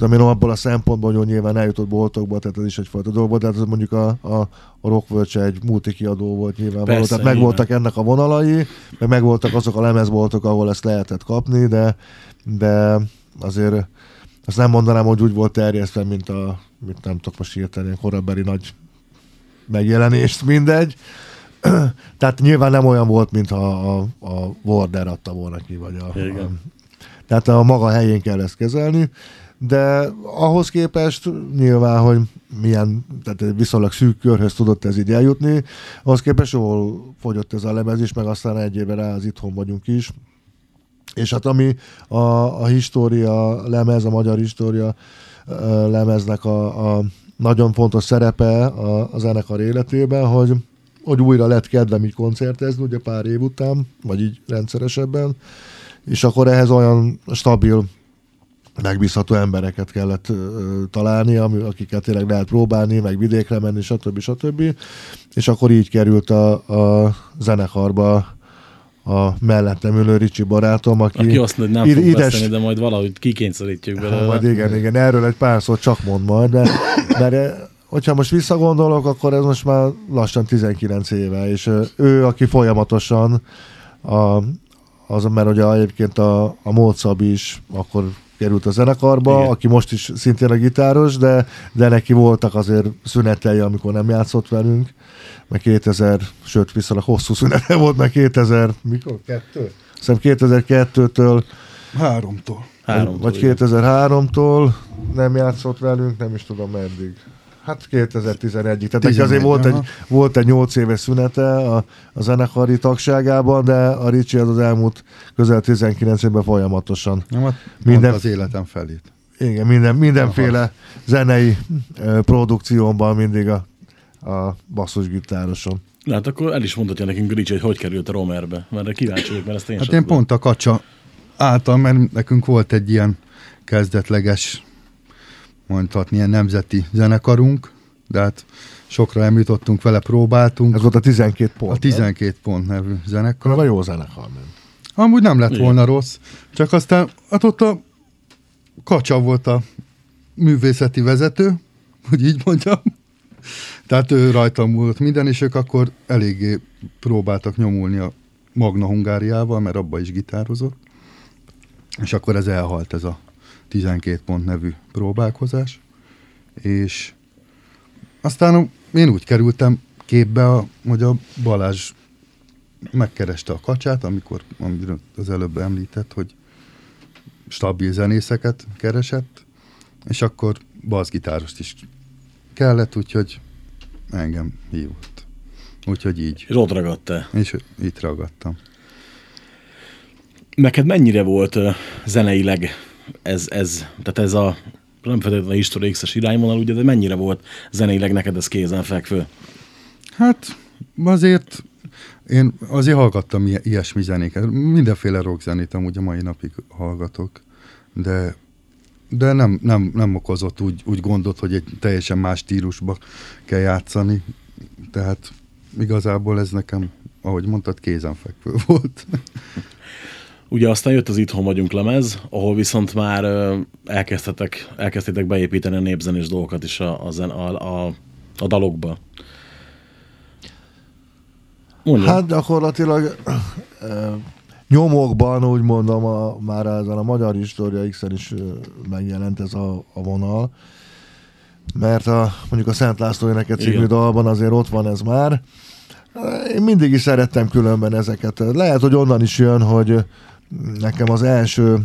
én abból a szempontból, hogy nyilván eljutott boltokba, tehát ez is egyfajta dolog volt, de hát ez mondjuk a, a, a Rockworld se egy multikiadó volt nyilvánvaló, Persze, tehát nyilván. megvoltak ennek a vonalai, meg megvoltak azok a lemezboltok, ahol ezt lehetett kapni, de, de azért azt nem mondanám, hogy úgy volt terjesztve, mint a, mint nem tudok most ilyen korabeli nagy megjelenést, mindegy. Tehát nyilván nem olyan volt, mintha a, a Warder adta volna ki, vagy a, Igen. a tehát a maga helyén kell ezt kezelni, de ahhoz képest nyilván, hogy milyen, tehát viszonylag szűk körhöz tudott ez így eljutni, ahhoz képest jól fogyott ez a lemez is, meg aztán egy éve rá az itthon vagyunk is. És hát ami a, a história lemez, a magyar história lemeznek a, a nagyon fontos szerepe a, a zenekar életében, hogy, hogy újra lett kedvem így koncertezni, ugye pár év után, vagy így rendszeresebben, és akkor ehhez olyan stabil, megbízható embereket kellett ö, találni, ami, akiket tényleg lehet próbálni, meg vidékre menni, stb. stb. És akkor így került a, a zenekarba a mellettem ülő Ricsi barátom, aki, Aki azt mondja, hogy nem ide- fog ides- beszélni, de majd valahogy kikényszerítjük Hát, belőle. majd igen, igen, erről egy pár szót csak mond majd, de, mert hogyha most visszagondolok, akkor ez most már lassan 19 éve, és ő, aki folyamatosan a, az, mert ugye egyébként a, a Mócabi is akkor került a zenekarba, Igen. Aki most is szintén a gitáros, de, de neki voltak azért szünetei, amikor nem játszott velünk, meg 2000, sőt viszonylag hosszú szünete volt, meg 2000, mikor? Kettő? Szerintem 2002-től Háromtól. Három vagy 2003-tól nem játszott velünk, nem is tudom meddig. Hát 2011-ig. Tehát neki 11, azért volt egy, aha. volt egy 8 éves szünete a, a zenekari tagságában, de a Ricsi az az elmúlt közel 19 évben folyamatosan. Nem, hát Minden- az életem felét. Igen, minden, mindenféle zenei ö, produkcióban mindig a, a basszusgitároson. Hát akkor el is mondhatja nekünk Ricsi, hogy hogy került a Romerbe, mert kíváncsi vagyok, mert ezt én Hát én pont a kacsa által, mert nekünk volt egy ilyen kezdetleges, mondhatni, ilyen nemzeti zenekarunk, de hát sokra említottunk vele, próbáltunk. Ez volt a 12 pont. a 12 pont nevű zenekar. Nem? A jó zenekar. nem? Amúgy nem lett Igen. volna rossz, csak aztán hát ott a kacsa volt a művészeti vezető, hogy így mondjam. Tehát ő rajta múlott minden, és ők akkor eléggé próbáltak nyomulni a Magna Hungáriával, mert abba is gitározott. És akkor ez elhalt, ez a 12 pont nevű próbálkozás. És aztán én úgy kerültem képbe, a, hogy a Balázs megkereste a kacsát, amikor amiről az előbb említett, hogy stabil zenészeket keresett, és akkor bassgitárost is kellett, úgyhogy engem hívott. Úgyhogy így. És ott ragadtál. És itt ragadtam. Neked mennyire volt zeneileg ez, ez, tehát ez a nem feltétlenül History X-es irányvonal, ugye, de mennyire volt zeneileg neked ez kézenfekvő? Hát azért én azért hallgattam ilyesmi zenéket. Mindenféle rockzenét amúgy a mai napig hallgatok, de de nem, nem, nem okozott úgy, úgy gondot, hogy egy teljesen más stílusba kell játszani. Tehát igazából ez nekem, ahogy mondtad, kézenfekvő volt. Ugye aztán jött az Itthon vagyunk lemez, ahol viszont már elkezdtetek, elkezdtétek beépíteni a népzenés dolgokat is a, a, a, a, a dalokba. Mondja. Hát gyakorlatilag nyomokban, úgy mondom, a, már ezen a Magyar História x is megjelent ez a, a vonal, mert a, mondjuk a Szent László éneket című Igen. dalban azért ott van ez már. Én mindig is szerettem különben ezeket. Lehet, hogy onnan is jön, hogy nekem az első,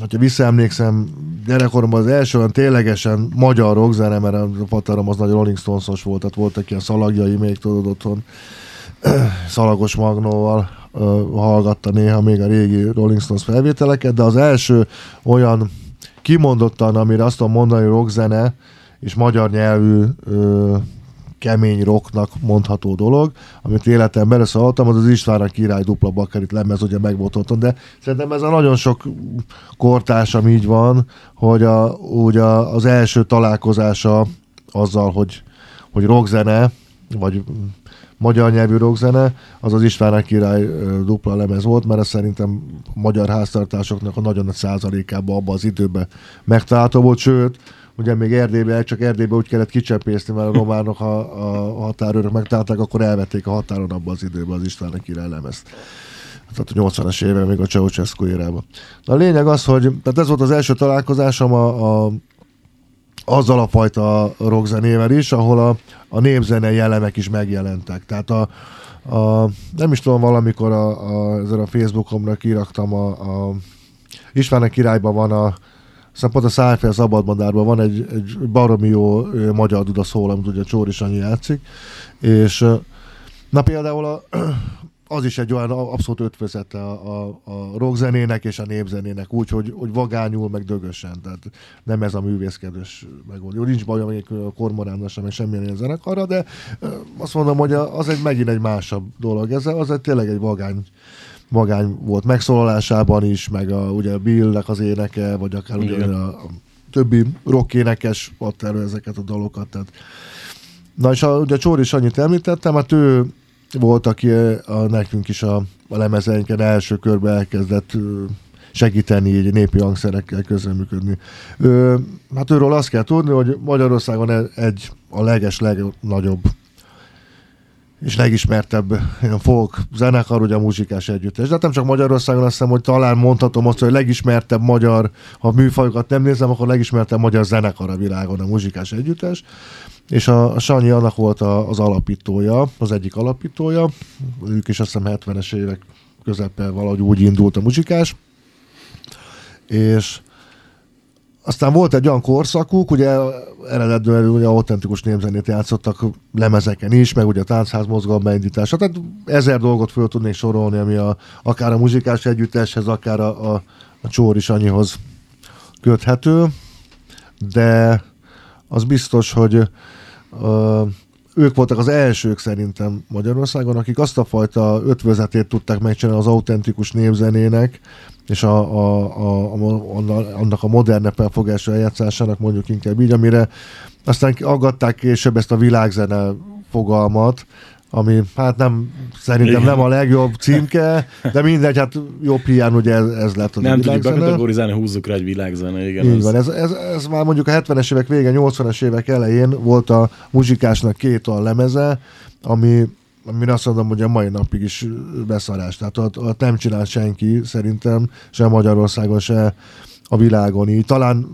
hogyha visszaemlékszem, gyerekkoromban az első olyan ténylegesen magyar rockzene, mert a patarom az nagy Rolling Stones-os volt, tehát voltak ilyen szalagjai még tudod otthon. Szalagos Magnóval hallgatta néha még a régi Rolling Stones felvételeket, de az első olyan kimondottan, amire azt tudom mondani, rockzene és magyar nyelvű ö, kemény rocknak mondható dolog, amit életem beleszóltam, az az István a király dupla bakerit lemez, ugye meg volt otthon, de szerintem ez a nagyon sok kortársam így van, hogy a, ugye az első találkozása azzal, hogy, hogy rockzene, vagy magyar nyelvű rockzene, az az István a király dupla lemez volt, mert ez szerintem a magyar háztartásoknak a nagyon nagy százalékában abban az időben megtalálható volt, sőt, ugye még Erdélybe, csak Erdélybe úgy kellett kicsempészni, mert a románok, ha a határőrök megtalálták, akkor elvették a határon abban az időben az István a király lemezt. Tehát a 80-as évek, még a Ceausescu érában. Na a lényeg az, hogy tehát ez volt az első találkozásom a, a azzal a fajta rockzenével is, ahol a, a népzene jellemek is megjelentek. Tehát a, a nem is tudom, valamikor a, a, ezen a Facebookomra kiraktam a, a István a királyban van a aztán pont a Szájfel Szabadmandárban van egy, egy baromi jó magyar duda szól, amit ugye Csóri Sanyi játszik, és na például a, az is egy olyan abszolút ötvözete a, a, a rockzenének és a népzenének, úgy, hogy, hogy vagányul, meg dögösen, tehát nem ez a művészkedős megoldás. Nincs bajom még a kormoránnal sem, meg semmilyen ilyen zenekarra, de azt mondom, hogy az egy megint egy másabb dolog. Ez az egy tényleg egy vagány vagány volt megszólalásában is, meg a, ugye Billnek az éneke, vagy akár ugye Igen. a, a többi rockénekes ott elő ezeket a dalokat. Tehát. Na és a, ugye Csóri Sanyit említettem, hát ő volt, aki a, nekünk is a, a lemezeinken első körben elkezdett ö, segíteni így népi hangszerekkel közreműködni. Ő, hát őről azt kell tudni, hogy Magyarországon e- egy a leges legnagyobb és legismertebb ilyen folk zenekar, ugye a muzsikás együttes. De hát nem csak Magyarországon, azt hiszem, hogy talán mondhatom azt, hogy a legismertebb magyar, ha műfajokat nem nézem, akkor a legismertebb magyar zenekar a világon a muzsikás együttes. És a, a Sanyi annak volt a, az alapítója, az egyik alapítója. Ők is azt hiszem 70-es évek közepe valahogy úgy indult a muzsikás. És aztán volt egy olyan korszakuk, ugye eredetben ugye autentikus népzenét játszottak lemezeken is, meg ugye a táncház mozgalom beindítása, tehát ezer dolgot föl tudnék sorolni, ami a, akár a muzsikás együtteshez, akár a, a, a Csóri Sanyihoz köthető, de az biztos, hogy ö, ők voltak az elsők szerintem Magyarországon, akik azt a fajta ötvözetét tudták megcsinálni az autentikus népzenének, és a, a, a, a, anna- annak a modernebb felfogásra eljátszásának mondjuk inkább így, amire aztán aggatták később ezt a világzene fogalmat, ami hát nem, szerintem nem a legjobb címke, de mindegy, hát jobb hiány ugye ez, ez lett az Nem tudjuk bekategorizálni, húzzuk rá egy világzene, igen. Így az- van, ez, ez, ez már mondjuk a 70-es évek vége, 80-es évek elején volt a muzsikásnak két olyan lemeze, ami amire azt mondom, hogy a mai napig is beszarás. Tehát ott, ott nem csinál senki, szerintem, se Magyarországon, se a világon így. Talán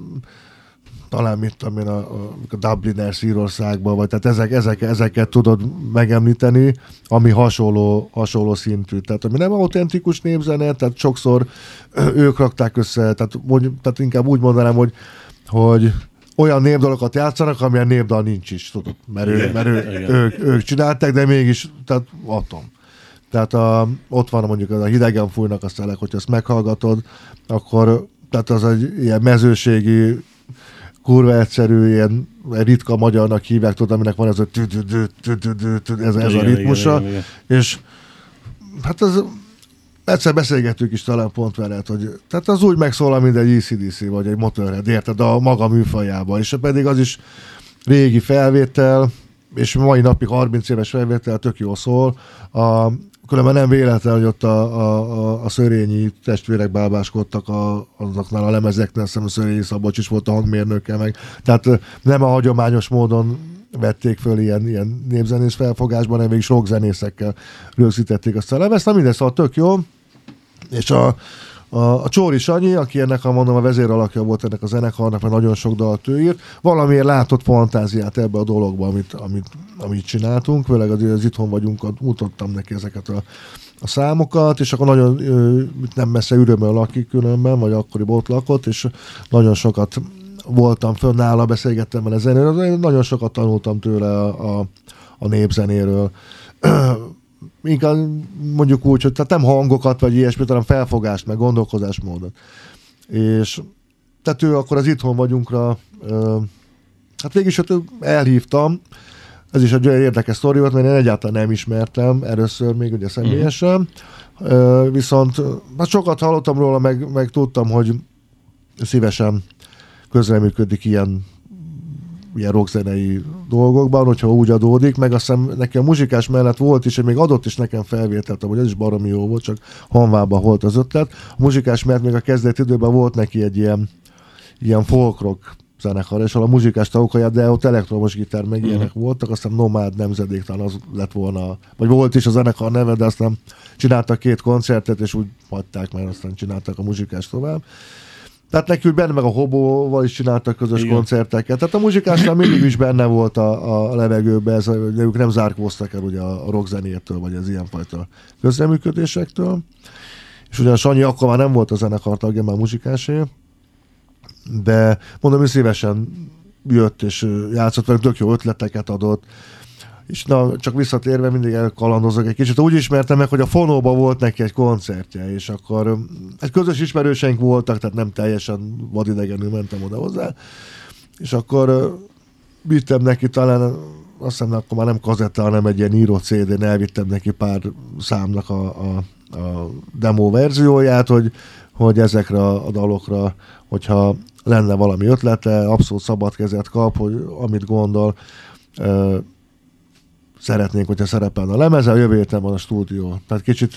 talán mit tudom én, a, a, Dubliners Írországban, vagy tehát ezek, ezek, ezeket tudod megemlíteni, ami hasonló, hasonló szintű. Tehát ami nem autentikus népzene, tehát sokszor ők rakták össze, tehát, mondj, tehát inkább úgy mondanám, hogy, hogy olyan népdalokat játszanak, amilyen népdal nincs is, tudod, mert, ő, mert ő, igen. ők, ők csinálták, de mégis, tehát atom. Tehát a, ott van mondjuk az a hidegen fújnak a szelek, hogyha ezt meghallgatod, akkor tehát az egy ilyen mezőségi kurva egyszerű, ilyen ritka magyarnak hívják, tudod, aminek van ez a tü- ez, ez a Igen, ritmusa, és hát az egyszer beszélgettük is talán pont veled, hogy tehát az úgy megszólal, mint egy ECDC vagy egy Motorhead, érted, a maga műfajában, és pedig az is régi felvétel, és mai napig 30 éves felvétel tök jó szól. A, különben nem véletlen, hogy ott a, a, a, a szörényi testvérek bábáskodtak a, azoknál a lemezeknél, a Szörényi Szabolcs is volt a hangmérnöke meg. Tehát nem a hagyományos módon vették föl ilyen, ilyen népzenész felfogásban, hanem mégis rockzenészekkel rögzítették azt a lemezt. Na minden, szóval tök jó. És a, a, a Csóri Sanyi, aki ennek a, mondom, a vezéralakja volt ennek a zenekarnak, mert nagyon sok dalt ő írt, valamiért látott fantáziát ebbe a dologba, amit, amit, amit csináltunk, főleg az, az itthon vagyunk, mutattam neki ezeket a, a számokat, és akkor nagyon nem messze ürömmel lakik különben, vagy akkoriban ott lakott, és nagyon sokat voltam fönn nála, beszélgettem vele zenéről, nagyon sokat tanultam tőle a, a, a népzenéről inkább mondjuk úgy, hogy tehát nem hangokat vagy ilyesmit, hanem felfogást, meg gondolkozásmódot. És tehát ő akkor az itthon vagyunkra, ö, hát végig is elhívtam, ez is egy olyan érdekes sztori volt, mert én egyáltalán nem ismertem először még ugye személyesen, ö, viszont hát sokat hallottam róla, meg, meg tudtam, hogy szívesen közreműködik ilyen ilyen rockzenei dolgokban, hogyha úgy adódik, meg azt hiszem neki a muzsikás mellett volt is, és még adott is nekem felvételt, hogy ez is baromi jó volt, csak hanvában volt az ötlet. A muzsikás mert még a kezdeti időben volt neki egy ilyen, ilyen folk rock zenekar, és a muzsikás tagokat, de ott elektromos gitár meg Mhm. ilyenek voltak, aztán Nomád nemzedék talán az lett volna, vagy volt is a zenekar neve, de aztán csináltak két koncertet, és úgy hagyták, mert aztán csináltak a muzsikás tovább. Tehát nekünk benne meg a Hobóval is csináltak közös Igen. Koncerteket. Tehát a muzsikásnál mindig is benne volt a, a levegőben, ez, de ők nem zárkóztak el ugye a rockzenétől, vagy az ilyenfajta közreműködésektől. És ugyan Sanyi akkor már nem volt a zenekar tagja, már muzsikásé, de mondom, hogy szívesen jött és játszott velünk, tök jó ötleteket adott. És na, csak visszatérve mindig elkalandozok egy kicsit. Úgy ismertem meg, hogy a Fonóba volt neki egy koncertje, és akkor ö, egy közös ismerőseink voltak, tehát nem teljesen vadidegenül mentem oda hozzá. És akkor ö, vittem neki talán, azt hiszem akkor már nem kazetta, hanem egy ilyen író CD-n elvittem neki pár számnak a, a, a demo verzióját, hogy, hogy ezekre a dalokra, hogyha lenne valami ötlete, abszolút szabad kezet kap, hogy amit gondol, ö, szeretnénk, hogyha szerepelne a lemezen, a jövő héten van a stúdió. Tehát kicsit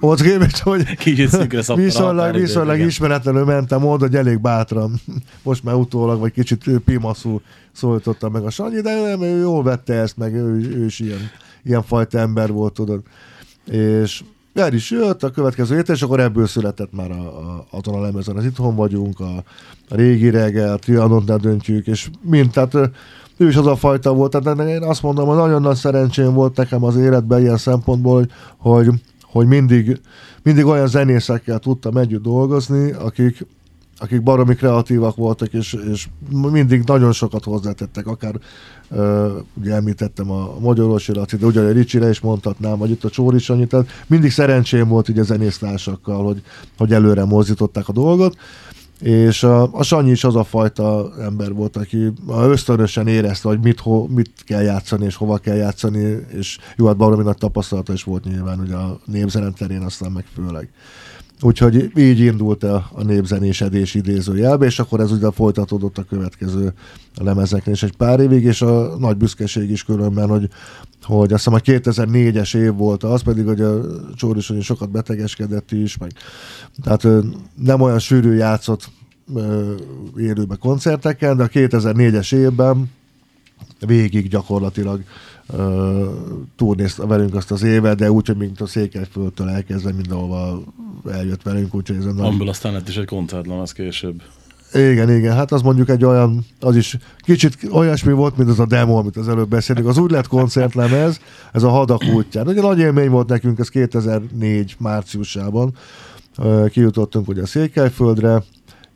ott képest, hogy Kicsit viszonylag, viszonylag ismeretlenül mentem oda, hogy elég bátran. Most már utólag, vagy kicsit pimaszú szólítottam meg a Sanyi, de nem, ő jól vette ezt, meg ő, ő is ilyen, ilyen fajta ember volt, tudod. És el is jött a következő héten, és akkor ebből született már a, a, azon a lemezen. Az itthon vagyunk, a, a régi reggel, a trianont ne döntjük, és mind, tehát ő is az a fajta volt. Tehát én azt mondom, hogy nagyon nagy szerencsém volt nekem az életben ilyen szempontból, hogy, hogy, mindig, mindig olyan zenészekkel tudtam együtt dolgozni, akik, akik baromi kreatívak voltak, és, és mindig nagyon sokat hozzátettek, akár ö, ugye említettem a Magyarorsi Laci, de ugyanúgy a Ricsire is mondhatnám, vagy itt a Csóri Sanyi, tehát mindig szerencsém volt ugye zenésztársakkal, hogy, hogy előre mozdították a dolgot, és a, a Sanyi is az a fajta ember volt, aki ösztönösen érezte, hogy mit, ho, mit kell játszani, és hova kell játszani, és jó, hát baromi nagy tapasztalata is volt nyilván ugye a népzenen terén, aztán meg főleg. Úgyhogy így indult a, a népzenésedés idézőjelbe, és akkor ez ugye folytatódott a következő lemezeknél is egy pár évig, és a nagy büszkeség is különben, hogy, hogy azt hiszem a 2004-es év volt az, pedig hogy a Csóri Sanyi sokat betegeskedett is, meg tehát nem olyan sűrű játszott élőbe koncerteken, de a 2004-es évben végig gyakorlatilag uh, túlnézte velünk azt az évet, de úgy, hogy mint a Székelyföldtől elkezdve mindenhova eljött velünk, úgyhogy ez a nagy... Amiből aztán lett is egy koncertlem, az később. Igen, igen, hát az mondjuk egy olyan, az is kicsit olyasmi volt, mint az a demo, amit az előbb beszélünk. Az úgy lett koncertlemez, ez a hadak útján. Ugye nagy élmény volt nekünk, ez 2004 márciusában. Kijutottunk ugye a Székelyföldre,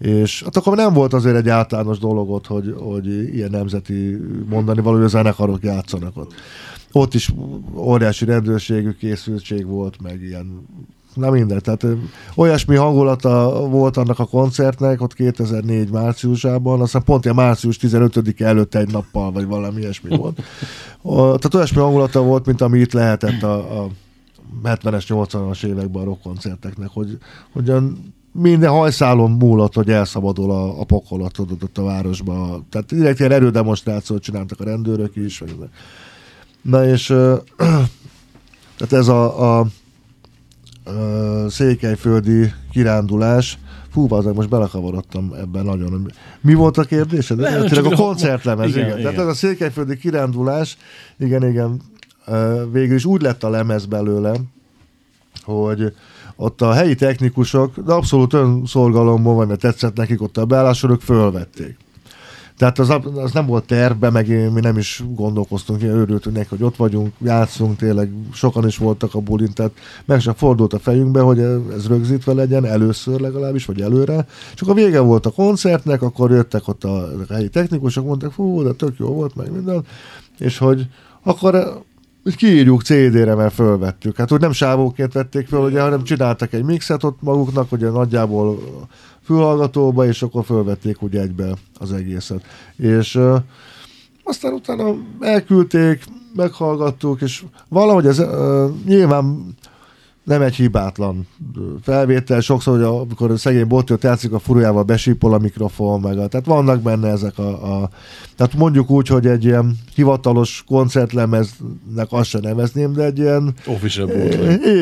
és hát akkor nem volt azért egy általános dolog ott, hogy, hogy ilyen nemzeti mondani való, hogy a zenekarok játszanak ott. Ott is óriási rendőrségű készültség volt, meg ilyen Na minden, tehát olyasmi hangulata volt annak a koncertnek ott 2004 márciusában, aztán pont ilyen március 15 előtt egy nappal, vagy valami ilyesmi volt. Tehát olyasmi hangulata volt, mint ami itt lehetett a, a 70-es, 80-as években a rockkoncerteknek, hogy, hogy minden hajszálon múlott, hogy elszabadul a, a pokolat tudod ott a városba. Tehát direkt ilyen erődemonstrációt csináltak a rendőrök is. Vagy, na és ö, tehát ez a, a, a székelyföldi kirándulás, Fú, bazeg, most belekavarodtam ebben nagyon. Mi volt a kérdésed? Nem, Tényleg a koncertlemez, igen. igen, igen. Tehát ez a székelyföldi kirándulás, igen, igen, ö, végül is úgy lett a lemez belőle, hogy ott a helyi technikusok, de abszolút önszorgalomból, vagy mert tetszett nekik ott a beállásról, ők fölvették. Tehát az, az nem volt tervbe, meg mi nem is gondolkoztunk, ilyen örültünk neki, hogy ott vagyunk, játszunk, tényleg sokan is voltak a bulin, tehát meg sem fordult a fejünkbe, hogy ez rögzítve legyen, először legalábbis, vagy előre. Csak a vége volt a koncertnek, akkor jöttek ott a helyi technikusok, mondták, fú, de tök jó volt, meg minden, és hogy akkor Úgy kiírjuk CD-re, mert fölvettük. Hát úgy nem sávóként vették föl, ugye, hanem csináltak egy mixet ott maguknak, ugye nagyjából fülhallgatóba, és akkor fölvették ugye egybe az egészet. És uh, aztán utána elküldték, meghallgattuk, és valahogy ez uh, nyilván nem egy hibátlan felvétel, sokszor, hogy amikor a szegény Botti játszik a furujával, besípol a mikrofon, meg a, tehát vannak benne ezek a, a, tehát mondjuk úgy, hogy egy ilyen hivatalos koncertlemeznek azt sem nevezném, de egy ilyen... Official.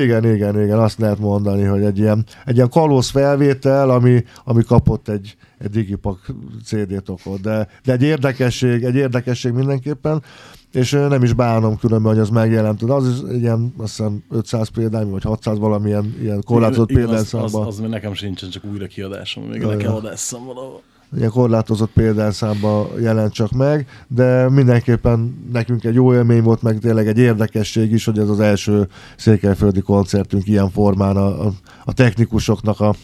Igen, igen, igen, azt lehet mondani, hogy egy ilyen, egy ilyen kalóz felvétel, ami, ami kapott egy, egy digipak CD-t okot, de, de egy érdekesség, egy érdekesség mindenképpen és nem is bánom különben, hogy az megjelent. De az is egy ilyen, azt hiszem 500 példány, vagy 600 valamilyen ilyen korlátozott példányszámban. Az, az, az, nekem sincsen csak újra kiadásom, még ja, nekem adásszam valahol. Ilyen korlátozott példányszámban jelent csak meg, de mindenképpen nekünk egy jó élmény volt, meg tényleg egy érdekesség is, hogy ez az első székelyföldi koncertünk ilyen formán a, a, a technikusoknak a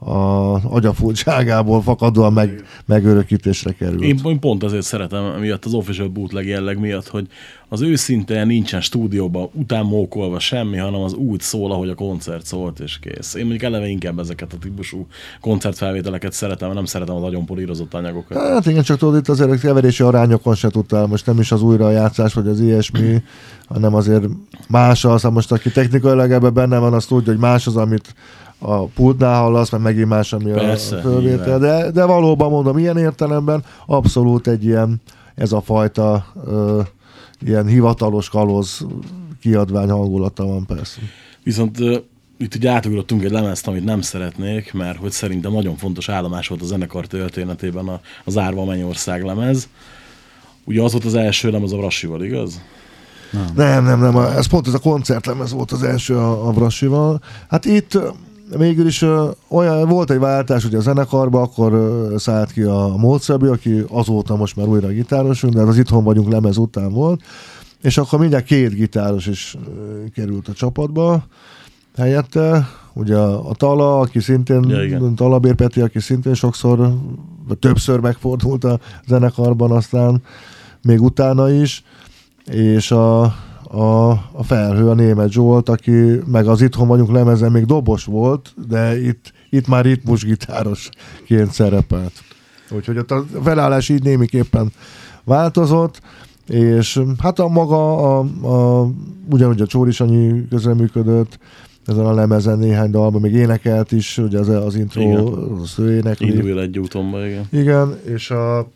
a agyafurcságából fakadóan meg, megörökítésre került. Én, én pont azért szeretem miatt az official bootleg jelleg miatt, hogy az őszinte nincsen stúdióban utánmókolva semmi, hanem az úgy szól, ahogy a koncert szólt, és kész. Én mondjuk eleve inkább ezeket a típusú koncertfelvételeket szeretem, nem szeretem az agyon polírozott anyagokat. Hát igen, csak tudod, itt azért a keverési arányokon se tudtál, most nem is az újrajátszás, vagy az ilyesmi, hanem azért más az, most aki technikailag ebben benne van, azt tudja, hogy más az, amit a pultnál hallasz, mert megint más, ami Persze, a fölvétel. De, de valóban mondom, ilyen értelemben abszolút egy ilyen, ez a fajta ö, ilyen hivatalos kalóz kiadvány hangulata van persze. Viszont itt ugye átugrottunk egy lemezt, amit nem szeretnék, mert hogy szerintem nagyon fontos állomás volt a zenekar történetében a, az Árva Mennyország lemez. Ugye az volt az első lemez a Brassival, igaz? Nem. nem, nem, nem. Ez pont ez a koncertlemez volt az első a, a Brassival. Hát itt végül is olyan, volt egy váltás ugye a zenekarba, akkor szállt ki a Mócebi, aki azóta most már újra gitárosunk, de az itthon vagyunk lemez után volt, és akkor mindjárt két gitáros is került a csapatba helyette, ugye a, Tala, aki szintén, ja, Talabér Peti, aki szintén sokszor, többször megfordult a zenekarban, aztán még utána is, és a, a, a felhő, a német Zsolt, aki meg az itthon vagyunk lemezen még dobos volt, de itt, itt már ritmusgitárosként szerepelt. Úgyhogy ott a felállás így némiképpen változott, és hát a maga, a, a, ugyanúgy a Csóri Sanyi közreműködött, ezen a lemezen néhány dalban, még énekelt is, ugye az, az intro, igen. az ő énekli. Egy útonba, igen. Igen, és a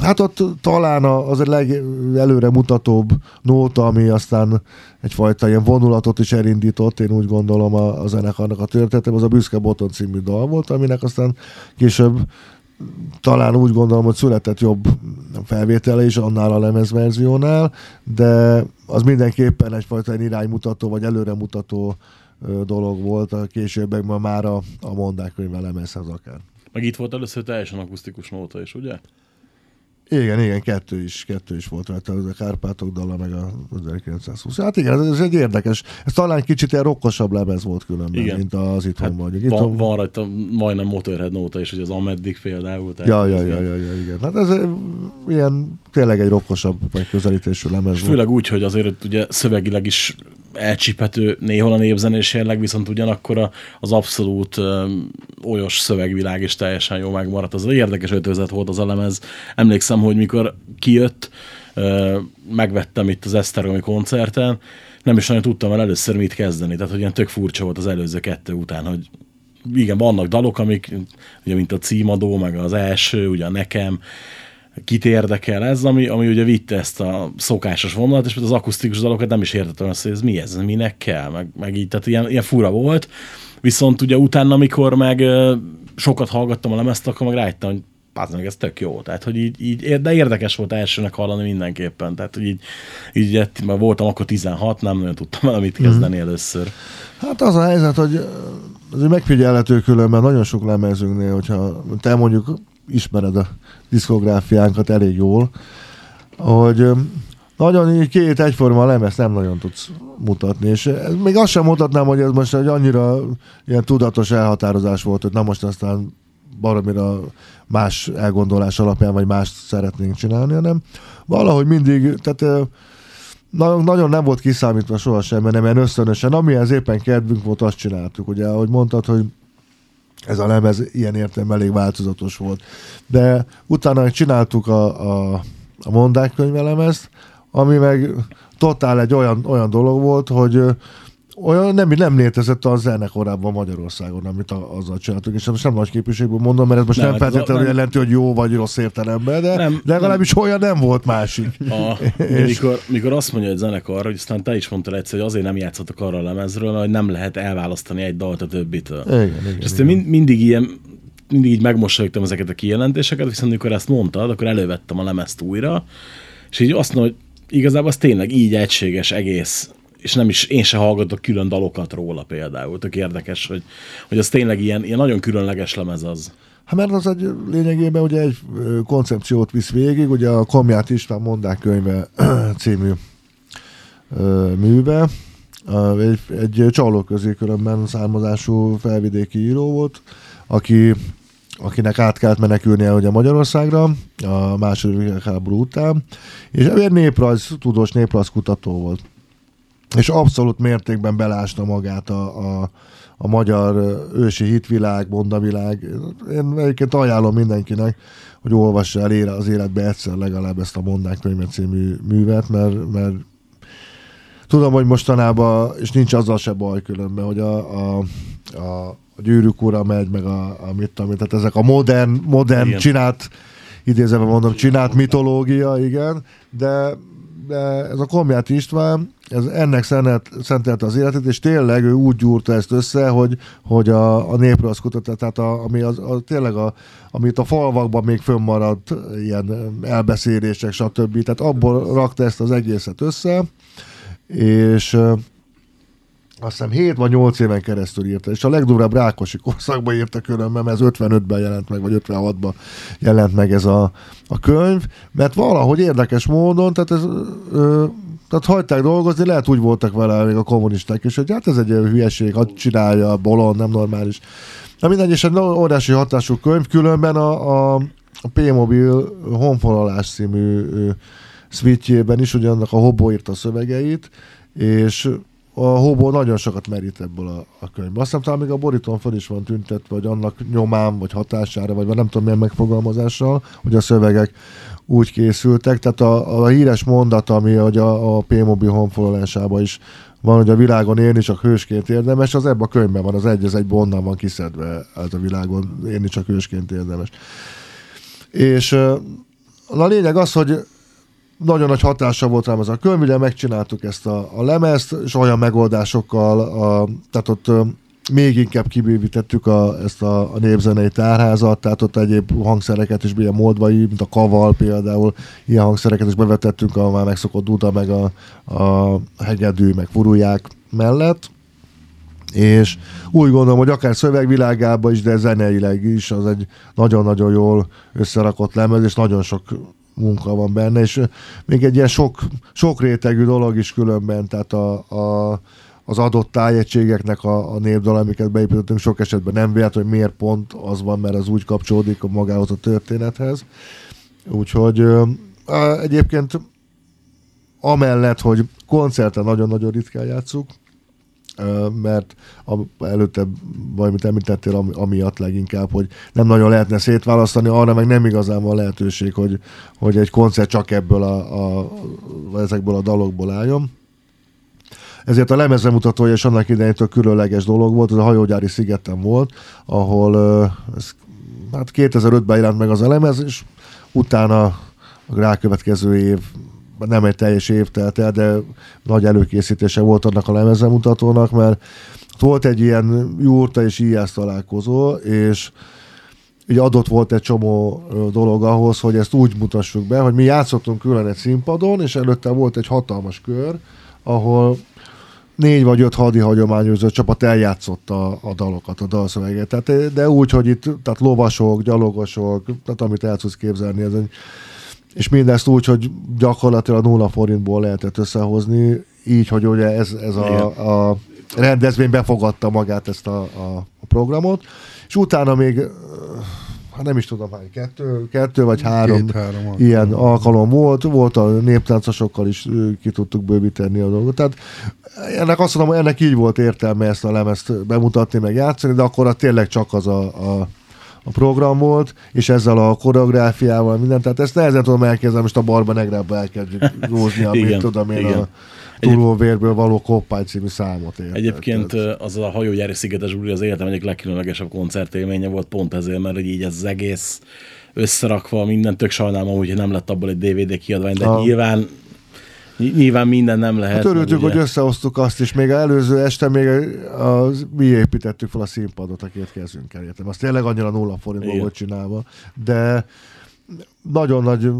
Hát ott talán az a legelőre mutatóbb nóta, ami aztán egyfajta ilyen vonulatot is elindított, én úgy gondolom a, a zenekarnak a történetem, az a Büszke Boton című dal volt, aminek aztán később talán úgy gondolom, hogy született jobb felvétele is annál a lemezverziónál, de az mindenképpen egyfajta iránymutató vagy előremutató dolog volt a későbbekben már a, a mondákönyve lemezhez akár. Meg itt volt először teljesen akusztikus nóta is, ugye? Igen, igen, kettő is, kettő is volt rajta, a Kárpátok dala, meg a 1920. Hát igen, ez egy érdekes. Ez talán kicsit ilyen rokkosabb lemez volt különben, igen. mint az itthon hát vagy. Itthon... Van, van rajta majdnem Motorhead nóta is, hogy az Ameddig például. Ja, ja, ja, ja, ja, igen. Hát ez ilyen tényleg egy rokkosabb megközelítésű lemez Főleg úgy, hogy azért ugye szövegileg is elcsiphető néhol a népzenés jelleg, viszont ugyanakkor az abszolút olyos szövegvilág is teljesen jó megmaradt. Az érdekes ötözet volt az elemez. Emlékszem, hogy mikor kijött, megvettem itt az Esztergomi koncerten, nem is nagyon tudtam el először mit kezdeni. Tehát, hogy ilyen tök furcsa volt az előző kettő után, hogy igen, vannak dalok, amik, ugye, mint a címadó, meg az első, ugye nekem, kit érdekel ez, ami, ami ugye vitte ezt a szokásos vonalat, és az akusztikus dalokat nem is értettem azt, hogy ez mi ez, minek kell, meg, meg így, tehát ilyen, ilyen fura volt. Viszont ugye utána, amikor meg sokat hallgattam a lemezt, akkor meg rájöttem, hogy Pázd meg, ez tök jó. Tehát, hogy így, így, de érdekes volt elsőnek hallani mindenképpen. Tehát, hogy így, így mert voltam akkor 16, nem nagyon tudtam vele mit kezdeni mm. először. Hát az a helyzet, hogy azért megfigyelhető különben nagyon sok lemezünknél, hogyha te mondjuk ismered a diszkográfiánkat elég jól, hogy nagyon így két egyforma lemez nem nagyon tudsz mutatni, és még azt sem mutatnám, hogy ez most egy annyira ilyen tudatos elhatározás volt, hogy na most aztán baromira más elgondolás alapján, vagy más szeretnénk csinálni, hanem valahogy mindig, tehát Na, nagyon nem volt kiszámítva sohasem, mert nem ilyen ösztönösen. Amihez éppen kedvünk volt, azt csináltuk. Ugye, ahogy mondtad, hogy ez a lemez ilyen értelemben elég változatos volt. De utána csináltuk a, a, a mondák könyvelemezt, ami meg totál egy olyan, olyan dolog volt, hogy olyan nem, nem létezett a zene korábban Magyarországon, amit a, azzal csináltuk, és most nem nagy képviségből mondom, mert ez most Nem, nem, hát feltétlenül nem- jelenti, hogy jó vagy rossz értelemben, de Nem, de legalábbis olyan nem volt másik. A, mikor, mikor azt mondja egy zenekar, hogy aztán te is mondtad egyszer, hogy azért nem játszottak arra a lemezről, hogy nem lehet elválasztani egy dalt a többitől. Igen, igen, És én mind, mindig ilyen, mindig így megmosolyogtam ezeket a kijelentéseket, viszont amikor ezt mondtad, akkor elővettem a lemezt újra, és így azt mondom, hogy igazából az tényleg így egységes egész, és nem is, én se hallgatok külön dalokat róla például. Tök érdekes, hogy, hogy az tényleg ilyen, ilyen nagyon különleges lemez az. Hát mert az egy lényegében ugye egy koncepciót visz végig, ugye a Komját István mondák könyve című. Ö, Egy, egy csaló közékörömben származású felvidéki író volt, aki, akinek át kellett menekülnie ugye Magyarországra a második világháború után, és egy néprajz, tudós néprajzkutató volt. És abszolút mértékben belásta magát a, a, a magyar ősi hitvilág, mondavilág. Én egyébként ajánlom mindenkinek, hogy olvassa el ére az életbe egyszer legalább ezt a Mondák könyve című művet, mert, mert tudom, hogy mostanában, és nincs azzal se baj különben, hogy a, a, a, a gyűrűk ura megy, meg a, a mit tudom, tehát ezek a modern, modern Igen. csinált, idézve mondom, csinált mitológia, igen, de, de ez a Komját István, ez ennek szentelt, szentelte az életét, és tényleg ő úgy gyúrta ezt össze, hogy, hogy a, a néprajzkutatás, tehát a, ami az, a, tényleg a, amit a falvakban még fönnmaradt ilyen elbeszélések, stb. Tehát abból rakta ezt az egészet össze, és azt hiszem 7 vagy 8 éven keresztül írta, és a legdurább Rákosi korszakban írta különben, mert ez 55-ben jelent meg, vagy 56-ban jelent meg ez a, a könyv, mert valahogy érdekes módon, tehát ez, ö, tehát hagyták dolgozni, lehet úgy voltak vele még a kommunisták is, hogy hát ez egy ilyen hülyeség, hadd csinálja, bolond, nem normális. Na mindegy, és egy óriási hatású könyv, különben a, a, a P-Mobil honfoglalás című ö, switchjében is, ugye annak a Hobó írta a szövegeit, és a Hobó nagyon sokat merít ebből a, a könyvből. Azt hiszem talán még a borítón fel is van tüntetve, vagy annak nyomán, vagy hatására, vagy nem tudom milyen megfogalmazással, hogy a szövegek úgy készültek. Tehát a, a híres mondat, ami hogy a, a P-Mobil honfoglalásában is van, hogy a világon élni csak hősként érdemes, az ebben a könyvben van, az egy, az egy onnan van kiszedve, hát a világon élni csak hősként érdemes. És a lényeg az, hogy nagyon nagy hatása volt rám ez a könyv, ugye megcsináltuk ezt a, a lemezt, és olyan megoldásokkal, a, tehát ott még inkább kibővítettük a, ezt a, a népzenei tárházat, tehát ott egyéb hangszereket is, ilyen moldvai, mint a kaval például, ilyen hangszereket is bevetettünk a már megszokott duda, meg a, a hegedű, meg furuják mellett, és úgy gondolom, hogy akár szövegvilágában is, de zeneileg is, az egy nagyon-nagyon jól összerakott lemez, és nagyon sok munka van benne, és még egy ilyen sok, sok rétegű dolog is különben, tehát a, a, az adott tájegységeknek a, a népdal, amiket beépítettünk, sok esetben nem véletlen, hogy miért pont az van, mert az úgy kapcsolódik a magához a történethez. Úgyhogy ö, egyébként amellett, hogy koncerten nagyon-nagyon ritkán játszuk, mert előtte valamit említettél ami, amiatt leginkább, hogy nem nagyon lehetne szétválasztani, arra meg nem igazán van lehetőség, hogy, hogy egy koncert csak ebből a, a, ezekből a dalokból álljon. Ezért a lemezemutatója és annak idejétől különleges dolog volt, ez a hajógyári szigeten volt, ahol ez, hát 2005-ben jelent meg az a lemez, és utána a rákövetkező év nem egy teljes év telt el, de nagy előkészítése volt annak a lemezemutatónak, mert volt egy ilyen júrta és íjász találkozó, és ugye adott volt egy csomó dolog ahhoz, hogy ezt úgy mutassuk be, hogy mi játszottunk külön egy színpadon, és előtte volt egy hatalmas kör, ahol négy vagy öt hadi hagyományozó csapat eljátszotta a, dalokat, a dalszöveget. Tehát, de úgy, hogy itt tehát lovasok, gyalogosok, tehát amit el tudsz képzelni, ez egy, és mindezt úgy, hogy gyakorlatilag nulla forintból lehetett összehozni, így, hogy ugye ez, ez a, a rendezvény befogadta magát ezt a, a, a programot, és utána még hát nem is tudom hány, kettő, kettő vagy három, Két-három alkalom. ilyen alkalom volt, volt a néptáncosokkal is ki tudtuk bővíteni a dolgot. Tehát ennek azt mondom, hogy ennek így volt értelme ezt a lemezt bemutatni, meg játszani, de akkor a tényleg csak az a, a a program volt, és ezzel a koreográfiával minden, tehát ezt nehezen tudom elképzelni, most a Barba Negrába elkezdjük rózni, amit tudom én a Turóvérből való Koppány című számot érted. Egyébként az a hajógyári szigetes buli az életem egyik legkülönlegesebb koncertélménye volt, pont ezért, mert így ez az egész összerakva, minden tök sajnálom, hogy nem lett abból egy DVD kiadvány, de Ah. nyilván ny- nyilván minden nem lehet. Hát örültünk, hogy összehoztuk azt is. Még előző este még a, a, mi építettük fel a színpadot a két kezünkkel. Értem. Azt tényleg annyira nulla forintban Igen. volt csinálva. De nagyon nagy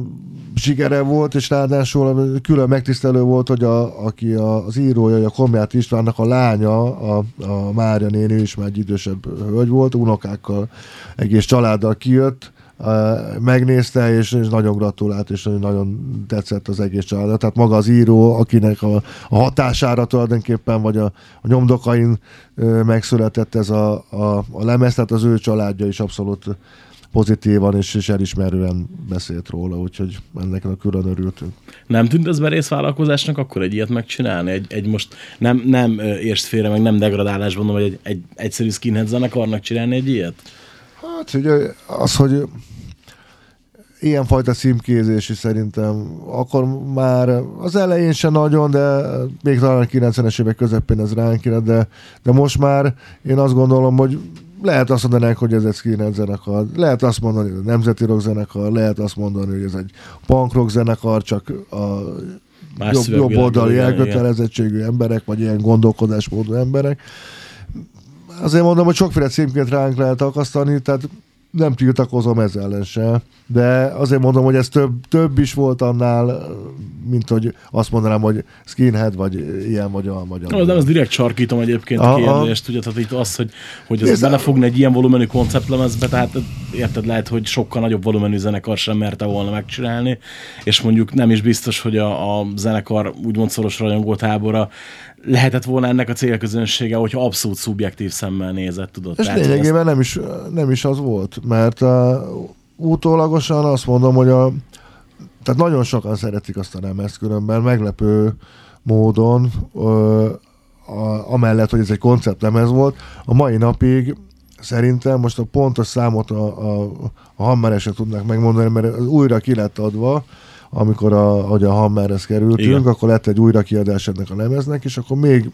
sikere volt, és ráadásul külön megtisztelő volt, hogy a, aki a, az írója, a Komját Istvánnak a lánya, a, a Mária néni, is már egy idősebb hölgy volt, unokákkal, egész családdal kijött, eh, megnézte, és, és nagyon gratulált, és nagyon tetszett az egész család. Tehát maga az író, akinek a, a hatására tulajdonképpen, vagy a, a nyomdokain ö, megszületett ez a, a, a lemez, tehát az ő családja is abszolút pozitívan és, és elismerően beszélt róla, úgyhogy ennek a külön örültünk. Nem tűnt ez merészvállalkozásnak akkor egy ilyet megcsinálni? Egy, egy most nem, nem ö, értsd félre, meg nem degradálás mondom, hogy egy, egy egyszerű skinhead zenekarnak csinálni egy ilyet? Hát ugye az, hogy ilyenfajta címkézés is szerintem akkor már az elején se nagyon, de még talán a 90-es évek közepén ez ránk de, de most már én azt gondolom, hogy lehet azt mondani, hogy ez egy skinhead zenekar, lehet azt mondani, hogy ez egy nemzeti rock zenekar, lehet azt mondani, hogy ez egy punk rock zenekar, csak a Más jobb, jobb oldali elkötelezettségű emberek, vagy ilyen gondolkodásmódú emberek. Azért mondom, hogy sokféle címként ránk lehet akasztani, tehát nem tiltakozom ezzel ellen se, de azért mondom, hogy ez több, több is volt annál, mint hogy azt mondanám, hogy skinhead, vagy ilyen, vagy olyan, vagy de ez direkt sarkítom egyébként a kérdést, ugye, tehát itt az, hogy, hogy az Ez- belefogni egy ilyen volumenű konceptlemezbe, tehát érted, lehet, hogy sokkal nagyobb volumenű zenekar sem merte volna megcsinálni, és mondjuk nem is biztos, hogy a, a zenekar úgymond szoros rajongó tábora lehetett volna ennek a célközönsége, hogyha abszolút szubjektív szemmel nézett, tudod. És Tehát, lényegében nem is, nem is az volt, mert uh, utólagosan azt mondom, hogy a, tehát nagyon sokan szeretik azt a lemezt különben, meglepő módon, uh, a, amellett, hogy ez egy konceptlemez volt, a mai napig szerintem most a pontos számot a, a, a Hammeresek tudnak megmondani, mert az újra ki lett adva, amikor a, hogy a Hammerhez kerültünk, Igen. Akkor lett egy újra kiadás ennek a lemeznek, és akkor még,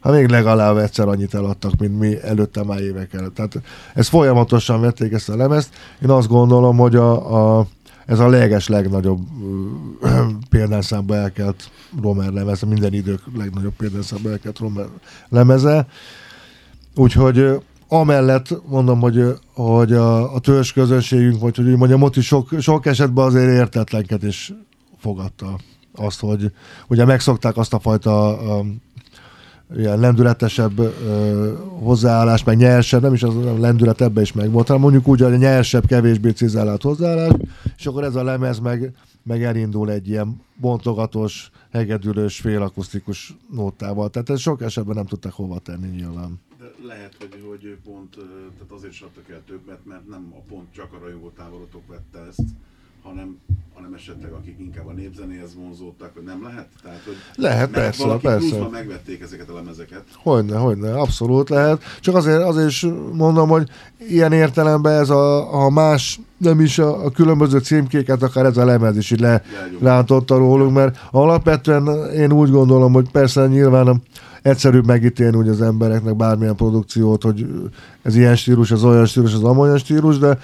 hát még legalább egyszer annyit eladtak, mint mi előtte már évek előtt. Tehát ezt folyamatosan vették ezt a lemezt. Én azt gondolom, hogy a, a ez a leges legnagyobb példányszámba elkelt Romer lemeze, minden idők legnagyobb példányszámba elkelt Romer lemeze. Úgyhogy amellett mondom, hogy, hogy a, a törzs közönségünk, vagy hogy mondjam, ott is sok, sok esetben azért értetlenkedés fogadta azt, hogy ugye megszokták azt a fajta a, ilyen lendületesebb ö, hozzáállás, meg nyersebb, nem is az a lendület ebbe is meg volt, hanem mondjuk úgy, hogy a nyersebb, kevésbé cizellált hozzáállás, és akkor ez a lemez meg, meg elindul egy ilyen bontogatós, hegedülős, félakusztikus nótával. Tehát ez sok esetben nem tudtak hova tenni nyilván. Lehet, hogy, hogy ő pont, tehát azért is adtak el többet, mert nem a pont csak a rajongó táborotok vette ezt, hanem, hanem esetleg akik inkább a népzenéhez vonzódtak, hogy nem lehet? Tehát, hogy Lehet, mert persze, persze. megvették ezeket a lemezeket. Hogyne, hogyne, abszolút lehet. Csak azért, azért is mondom, hogy ilyen értelemben ez a, a más, nem is a, a különböző címkéket, akár ez a lemez is így le, rántotta rólunk, mert alapvetően én úgy gondolom, hogy persze nyilván egyszerűbb megítélni úgy az embereknek bármilyen produkciót, hogy ez ilyen stílus, ez olyan stílus, ez amolyan stílus, de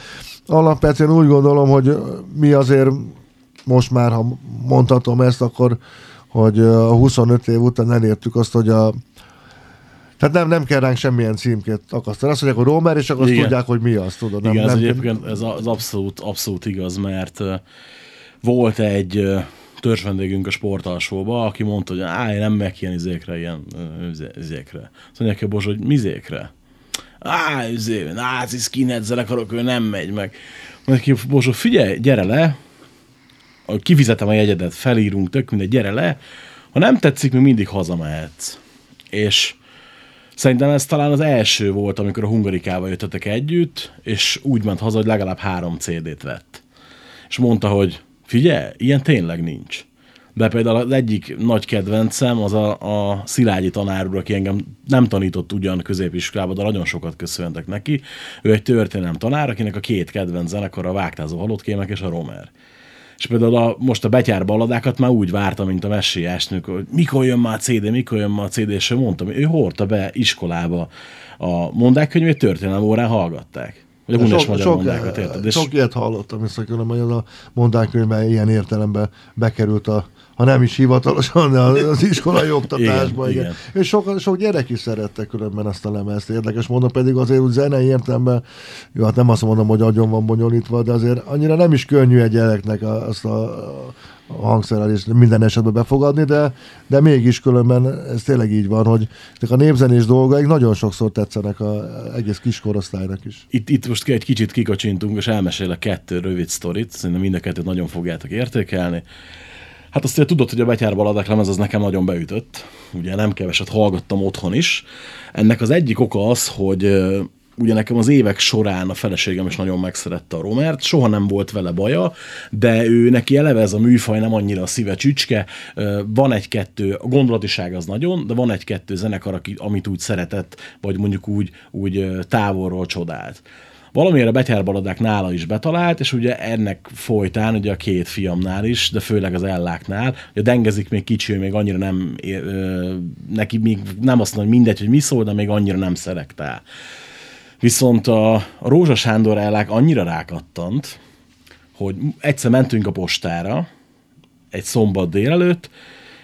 alapvetően úgy gondolom, hogy mi azért most már, ha mondhatom ezt, akkor hogy a 25 év után elértük azt, hogy a tehát nem, nem kell ránk semmilyen címkét akasztani. Azt mondják, hogy Romer, és akkor azt Igen. tudják, hogy mi az, tudod. Nem, Igen, ez nem, egyébként ez az abszolút, abszolút igaz, mert volt egy ö, törzsvendégünk a sportalsóba, aki mondta, hogy á, én nem meg ilyen izékre, ilyen izé- izékre. Azt mondják, hogy Bozs, hogy mizékre? Á, izé, náci skinhead zenekarok, ő nem megy meg. Mondják, ki, Bozsó, figyelj, gyere le, kifizetem a jegyedet, felírunk, tök mindegy, gyere le, ha nem tetszik, még mindig hazamehetsz. És Szerintem ez talán az első volt, amikor a Hungarikával jöttetek együtt, és úgy ment haza, hogy legalább három CD-t vett. És mondta, hogy figyelj, ilyen tényleg nincs. De például az egyik nagy kedvencem az a, a Szilágyi tanár úr, aki engem nem tanított ugyan középiskolában, de nagyon sokat köszöntek neki. Ő egy történelem tanár, akinek a két kedvenc zenekar a Vágtázó Halottkémek és a Romer. És például a, most a betyár balladákat már úgy vártam, mint a messiásnők, hogy mikor jön már a CD, mikor jön már a CD, és ő mondta, hogy ő hordta be iskolába a mondákkönyvét, történelem órán hallgatták. Vagy a Gundes magyar mondákat, érted? És sok ilyet hallottam, és különben, hogy az a mondák, ilyen értelemben bekerült a ha nem is hivatalosan, de az iskolai oktatásban. Igen, igen. igen. És sok, sok gyerek is szerette különben ezt a lemezt. Érdekes mondom, pedig azért úgy zenei értelemben, jó, hát nem azt mondom, hogy agyon van bonyolítva, de azért annyira nem is könnyű egy gyereknek azt a, a hangszerelést minden esetben befogadni, de, de mégis különben ez tényleg így van, hogy a népzenés dolgaik nagyon sokszor tetszenek az egész kiskorosztálynak is. Itt, itt most egy kicsit kikacsintunk, és elmesélek kettő rövid sztorit, szerintem mind a kettőt nagyon fogjátok értékelni. Hát azt tudod, hogy a Betyár baladák lemez az nekem nagyon beütött. Ugye nem keveset hallgattam otthon is. Ennek az egyik oka az, hogy ugye nekem az évek során a feleségem is nagyon megszerette a Romert, soha nem volt vele baja, de ő neki eleve ez a műfaj nem annyira a szíve csücske, van egy-kettő, a gondolatiság az nagyon, de van egy-kettő zenekar, amit úgy szeretett, vagy mondjuk úgy, úgy távolról csodált valamiért a betyárbaladák nála is betalált, és ugye ennek folytán, ugye a két fiamnál is, de főleg az elláknál, ugye dengezik még kicsi, még annyira nem, ö, neki még nem azt mondja, hogy mindegy, hogy mi szól, de még annyira nem szerektál. Viszont a, Rózsa Sándor ellák annyira rákattant, hogy egyszer mentünk a postára, egy szombat délelőtt,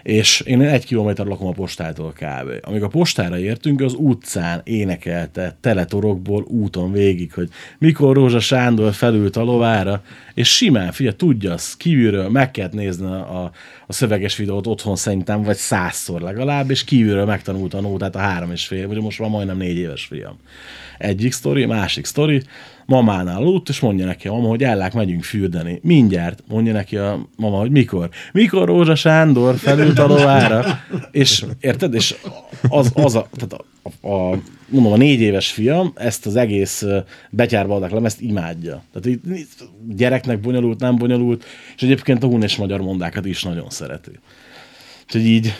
és én egy kilométer lakom a postától kb. Amíg a postára értünk, az utcán énekelte teletorokból úton végig, hogy mikor Rózsa Sándor felült a lovára, és simán, figyelj, tudja, az kívülről meg kellett nézni a, a szöveges videót otthon szerintem, vagy százszor legalább, és kívülről megtanulta a nótát a három és fél, vagy most már majdnem négy éves fiam. Egyik sztori, másik sztori, mamánál aludt, és mondja neki a mama, hogy ellák, megyünk fürdeni. Mindjárt mondja neki a mama, hogy mikor. Mikor Rózsa Sándor felült a lovára, és érted? És az, az a, tehát a, a, mondom, a négy éves fiam ezt az egész betyárbaldak lemezt imádja. Tehát így, gyereknek bonyolult, nem bonyolult, és egyébként a hun és magyar mondákat is nagyon szereti. Úgyhogy így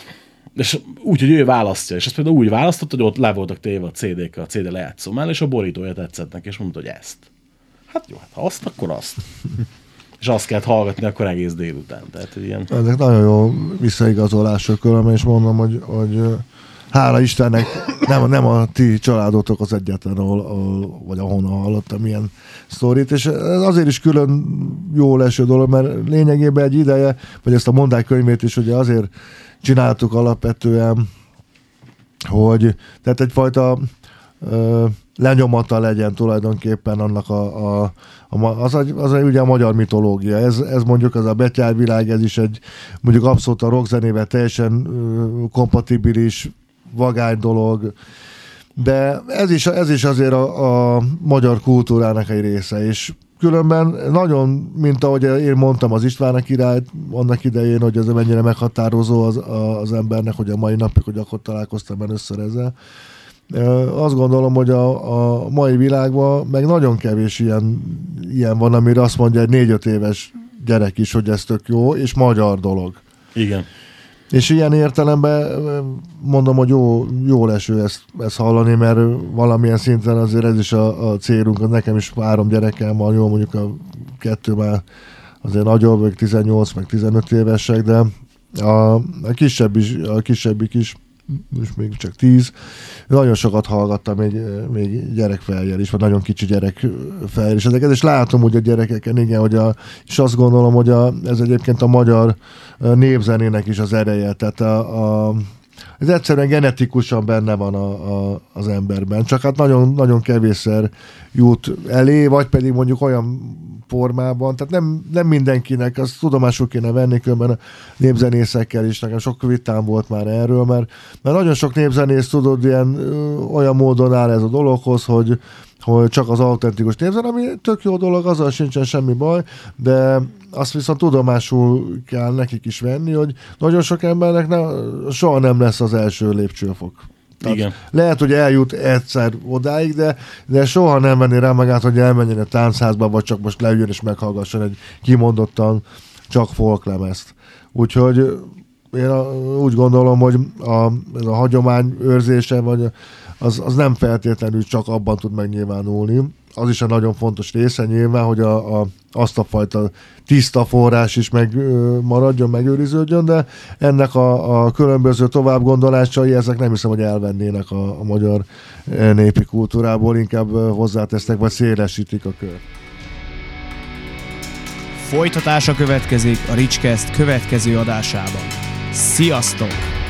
és úgy, hogy ő választja, és ezt például úgy választott, hogy ott le voltak téve a CD-k, a CD lejátszó mellé, és a borítója tetszett neki, és mondta, hogy ezt. Hát jó, hát ha azt, akkor azt. és azt kellett hallgatni akkor egész délután. Tehát, ilyen... Ezek nagyon jó visszaigazolások különben, és mondom, hogy, hogy hála Istennek nem, nem a ti családotok az egyetlen, ahol, ahol, vagy ahonnan hallottam ilyen sztorit, és ez azért is külön jó leső dolog, mert lényegében egy ideje, vagy ezt a mondák könyvét is ugye azért csináltuk alapvetően, hogy tehát egyfajta ö, lenyomata legyen tulajdonképpen annak a, a, a az, az, az ugye a magyar mitológia. Ez, ez mondjuk az a betyárvilág, ez is egy mondjuk abszolút a rockzenével teljesen ö, kompatibilis, vagány dolog, de ez is, ez is azért a, a magyar kultúrának egy része, és különben nagyon, mint ahogy én mondtam az István királyt annak idején, hogy ez mennyire meghatározó az, az embernek, hogy a mai napig, hogy akkor találkoztam először ezzel. Azt gondolom, hogy a, a mai világban meg nagyon kevés ilyen, ilyen van, amire azt mondja egy négy-öt éves gyerek is, hogy ez tök jó, és magyar dolog. Igen. És ilyen értelemben mondom, hogy jó, jó leső ezt, ezt hallani, mert valamilyen szinten azért ez is a, a célunk, nekem is három gyerekem van, jó mondjuk a kettő már azért nagyobb, vagy 18, meg 15 évesek, de a, a kisebb is, a kisebbik is most még csak tíz. Nagyon sokat hallgattam még, még gyerekfejjel is, vagy nagyon kicsi gyerekfejjel is ezeket, és látom hogy a gyerekeken, igen, hogy a, és azt gondolom, hogy a, ez egyébként a magyar népzenének is az ereje, tehát a, a ez egyszerűen genetikusan benne van a, a, az emberben, csak hát nagyon, nagyon kevésszer jut elé, vagy pedig mondjuk olyan formában, tehát nem, nem mindenkinek, azt tudomásul kéne venni, különben a népzenészekkel is, nekem sok vitám volt már erről, mert, mert nagyon sok népzenész tudod, ilyen olyan módon áll ez a dologhoz, hogy, hogy csak az autentikus népzen, ami tök jó dolog, azzal sincsen semmi baj, de azt viszont tudomásul kell nekik is venni, hogy nagyon sok embernek ne, soha nem lesz az első lépcsőfok. Tehát Igen. Lehet, hogy eljut egyszer odáig, de, de soha nem venni rá magát, hogy elmenjen a táncházba, vagy csak most leüljön és meghallgasson egy kimondottan csak folklemezt. Úgyhogy én a, úgy gondolom, hogy a, ez a hagyomány őrzése, vagy az, az nem feltétlenül csak abban tud megnyilvánulni. Az is egy nagyon fontos része nyilván, hogy a, a, azt a fajta tiszta forrás is meg maradjon, megőriződjön, de ennek a, a különböző továbbgondolásai, ezek nem hiszem, hogy elvennének a, a magyar eh, népi kultúrából, inkább hozzátesznek, vagy szélesítik a kört. Folytatása következik a Ricskeszt következő adásában. Sziasztok!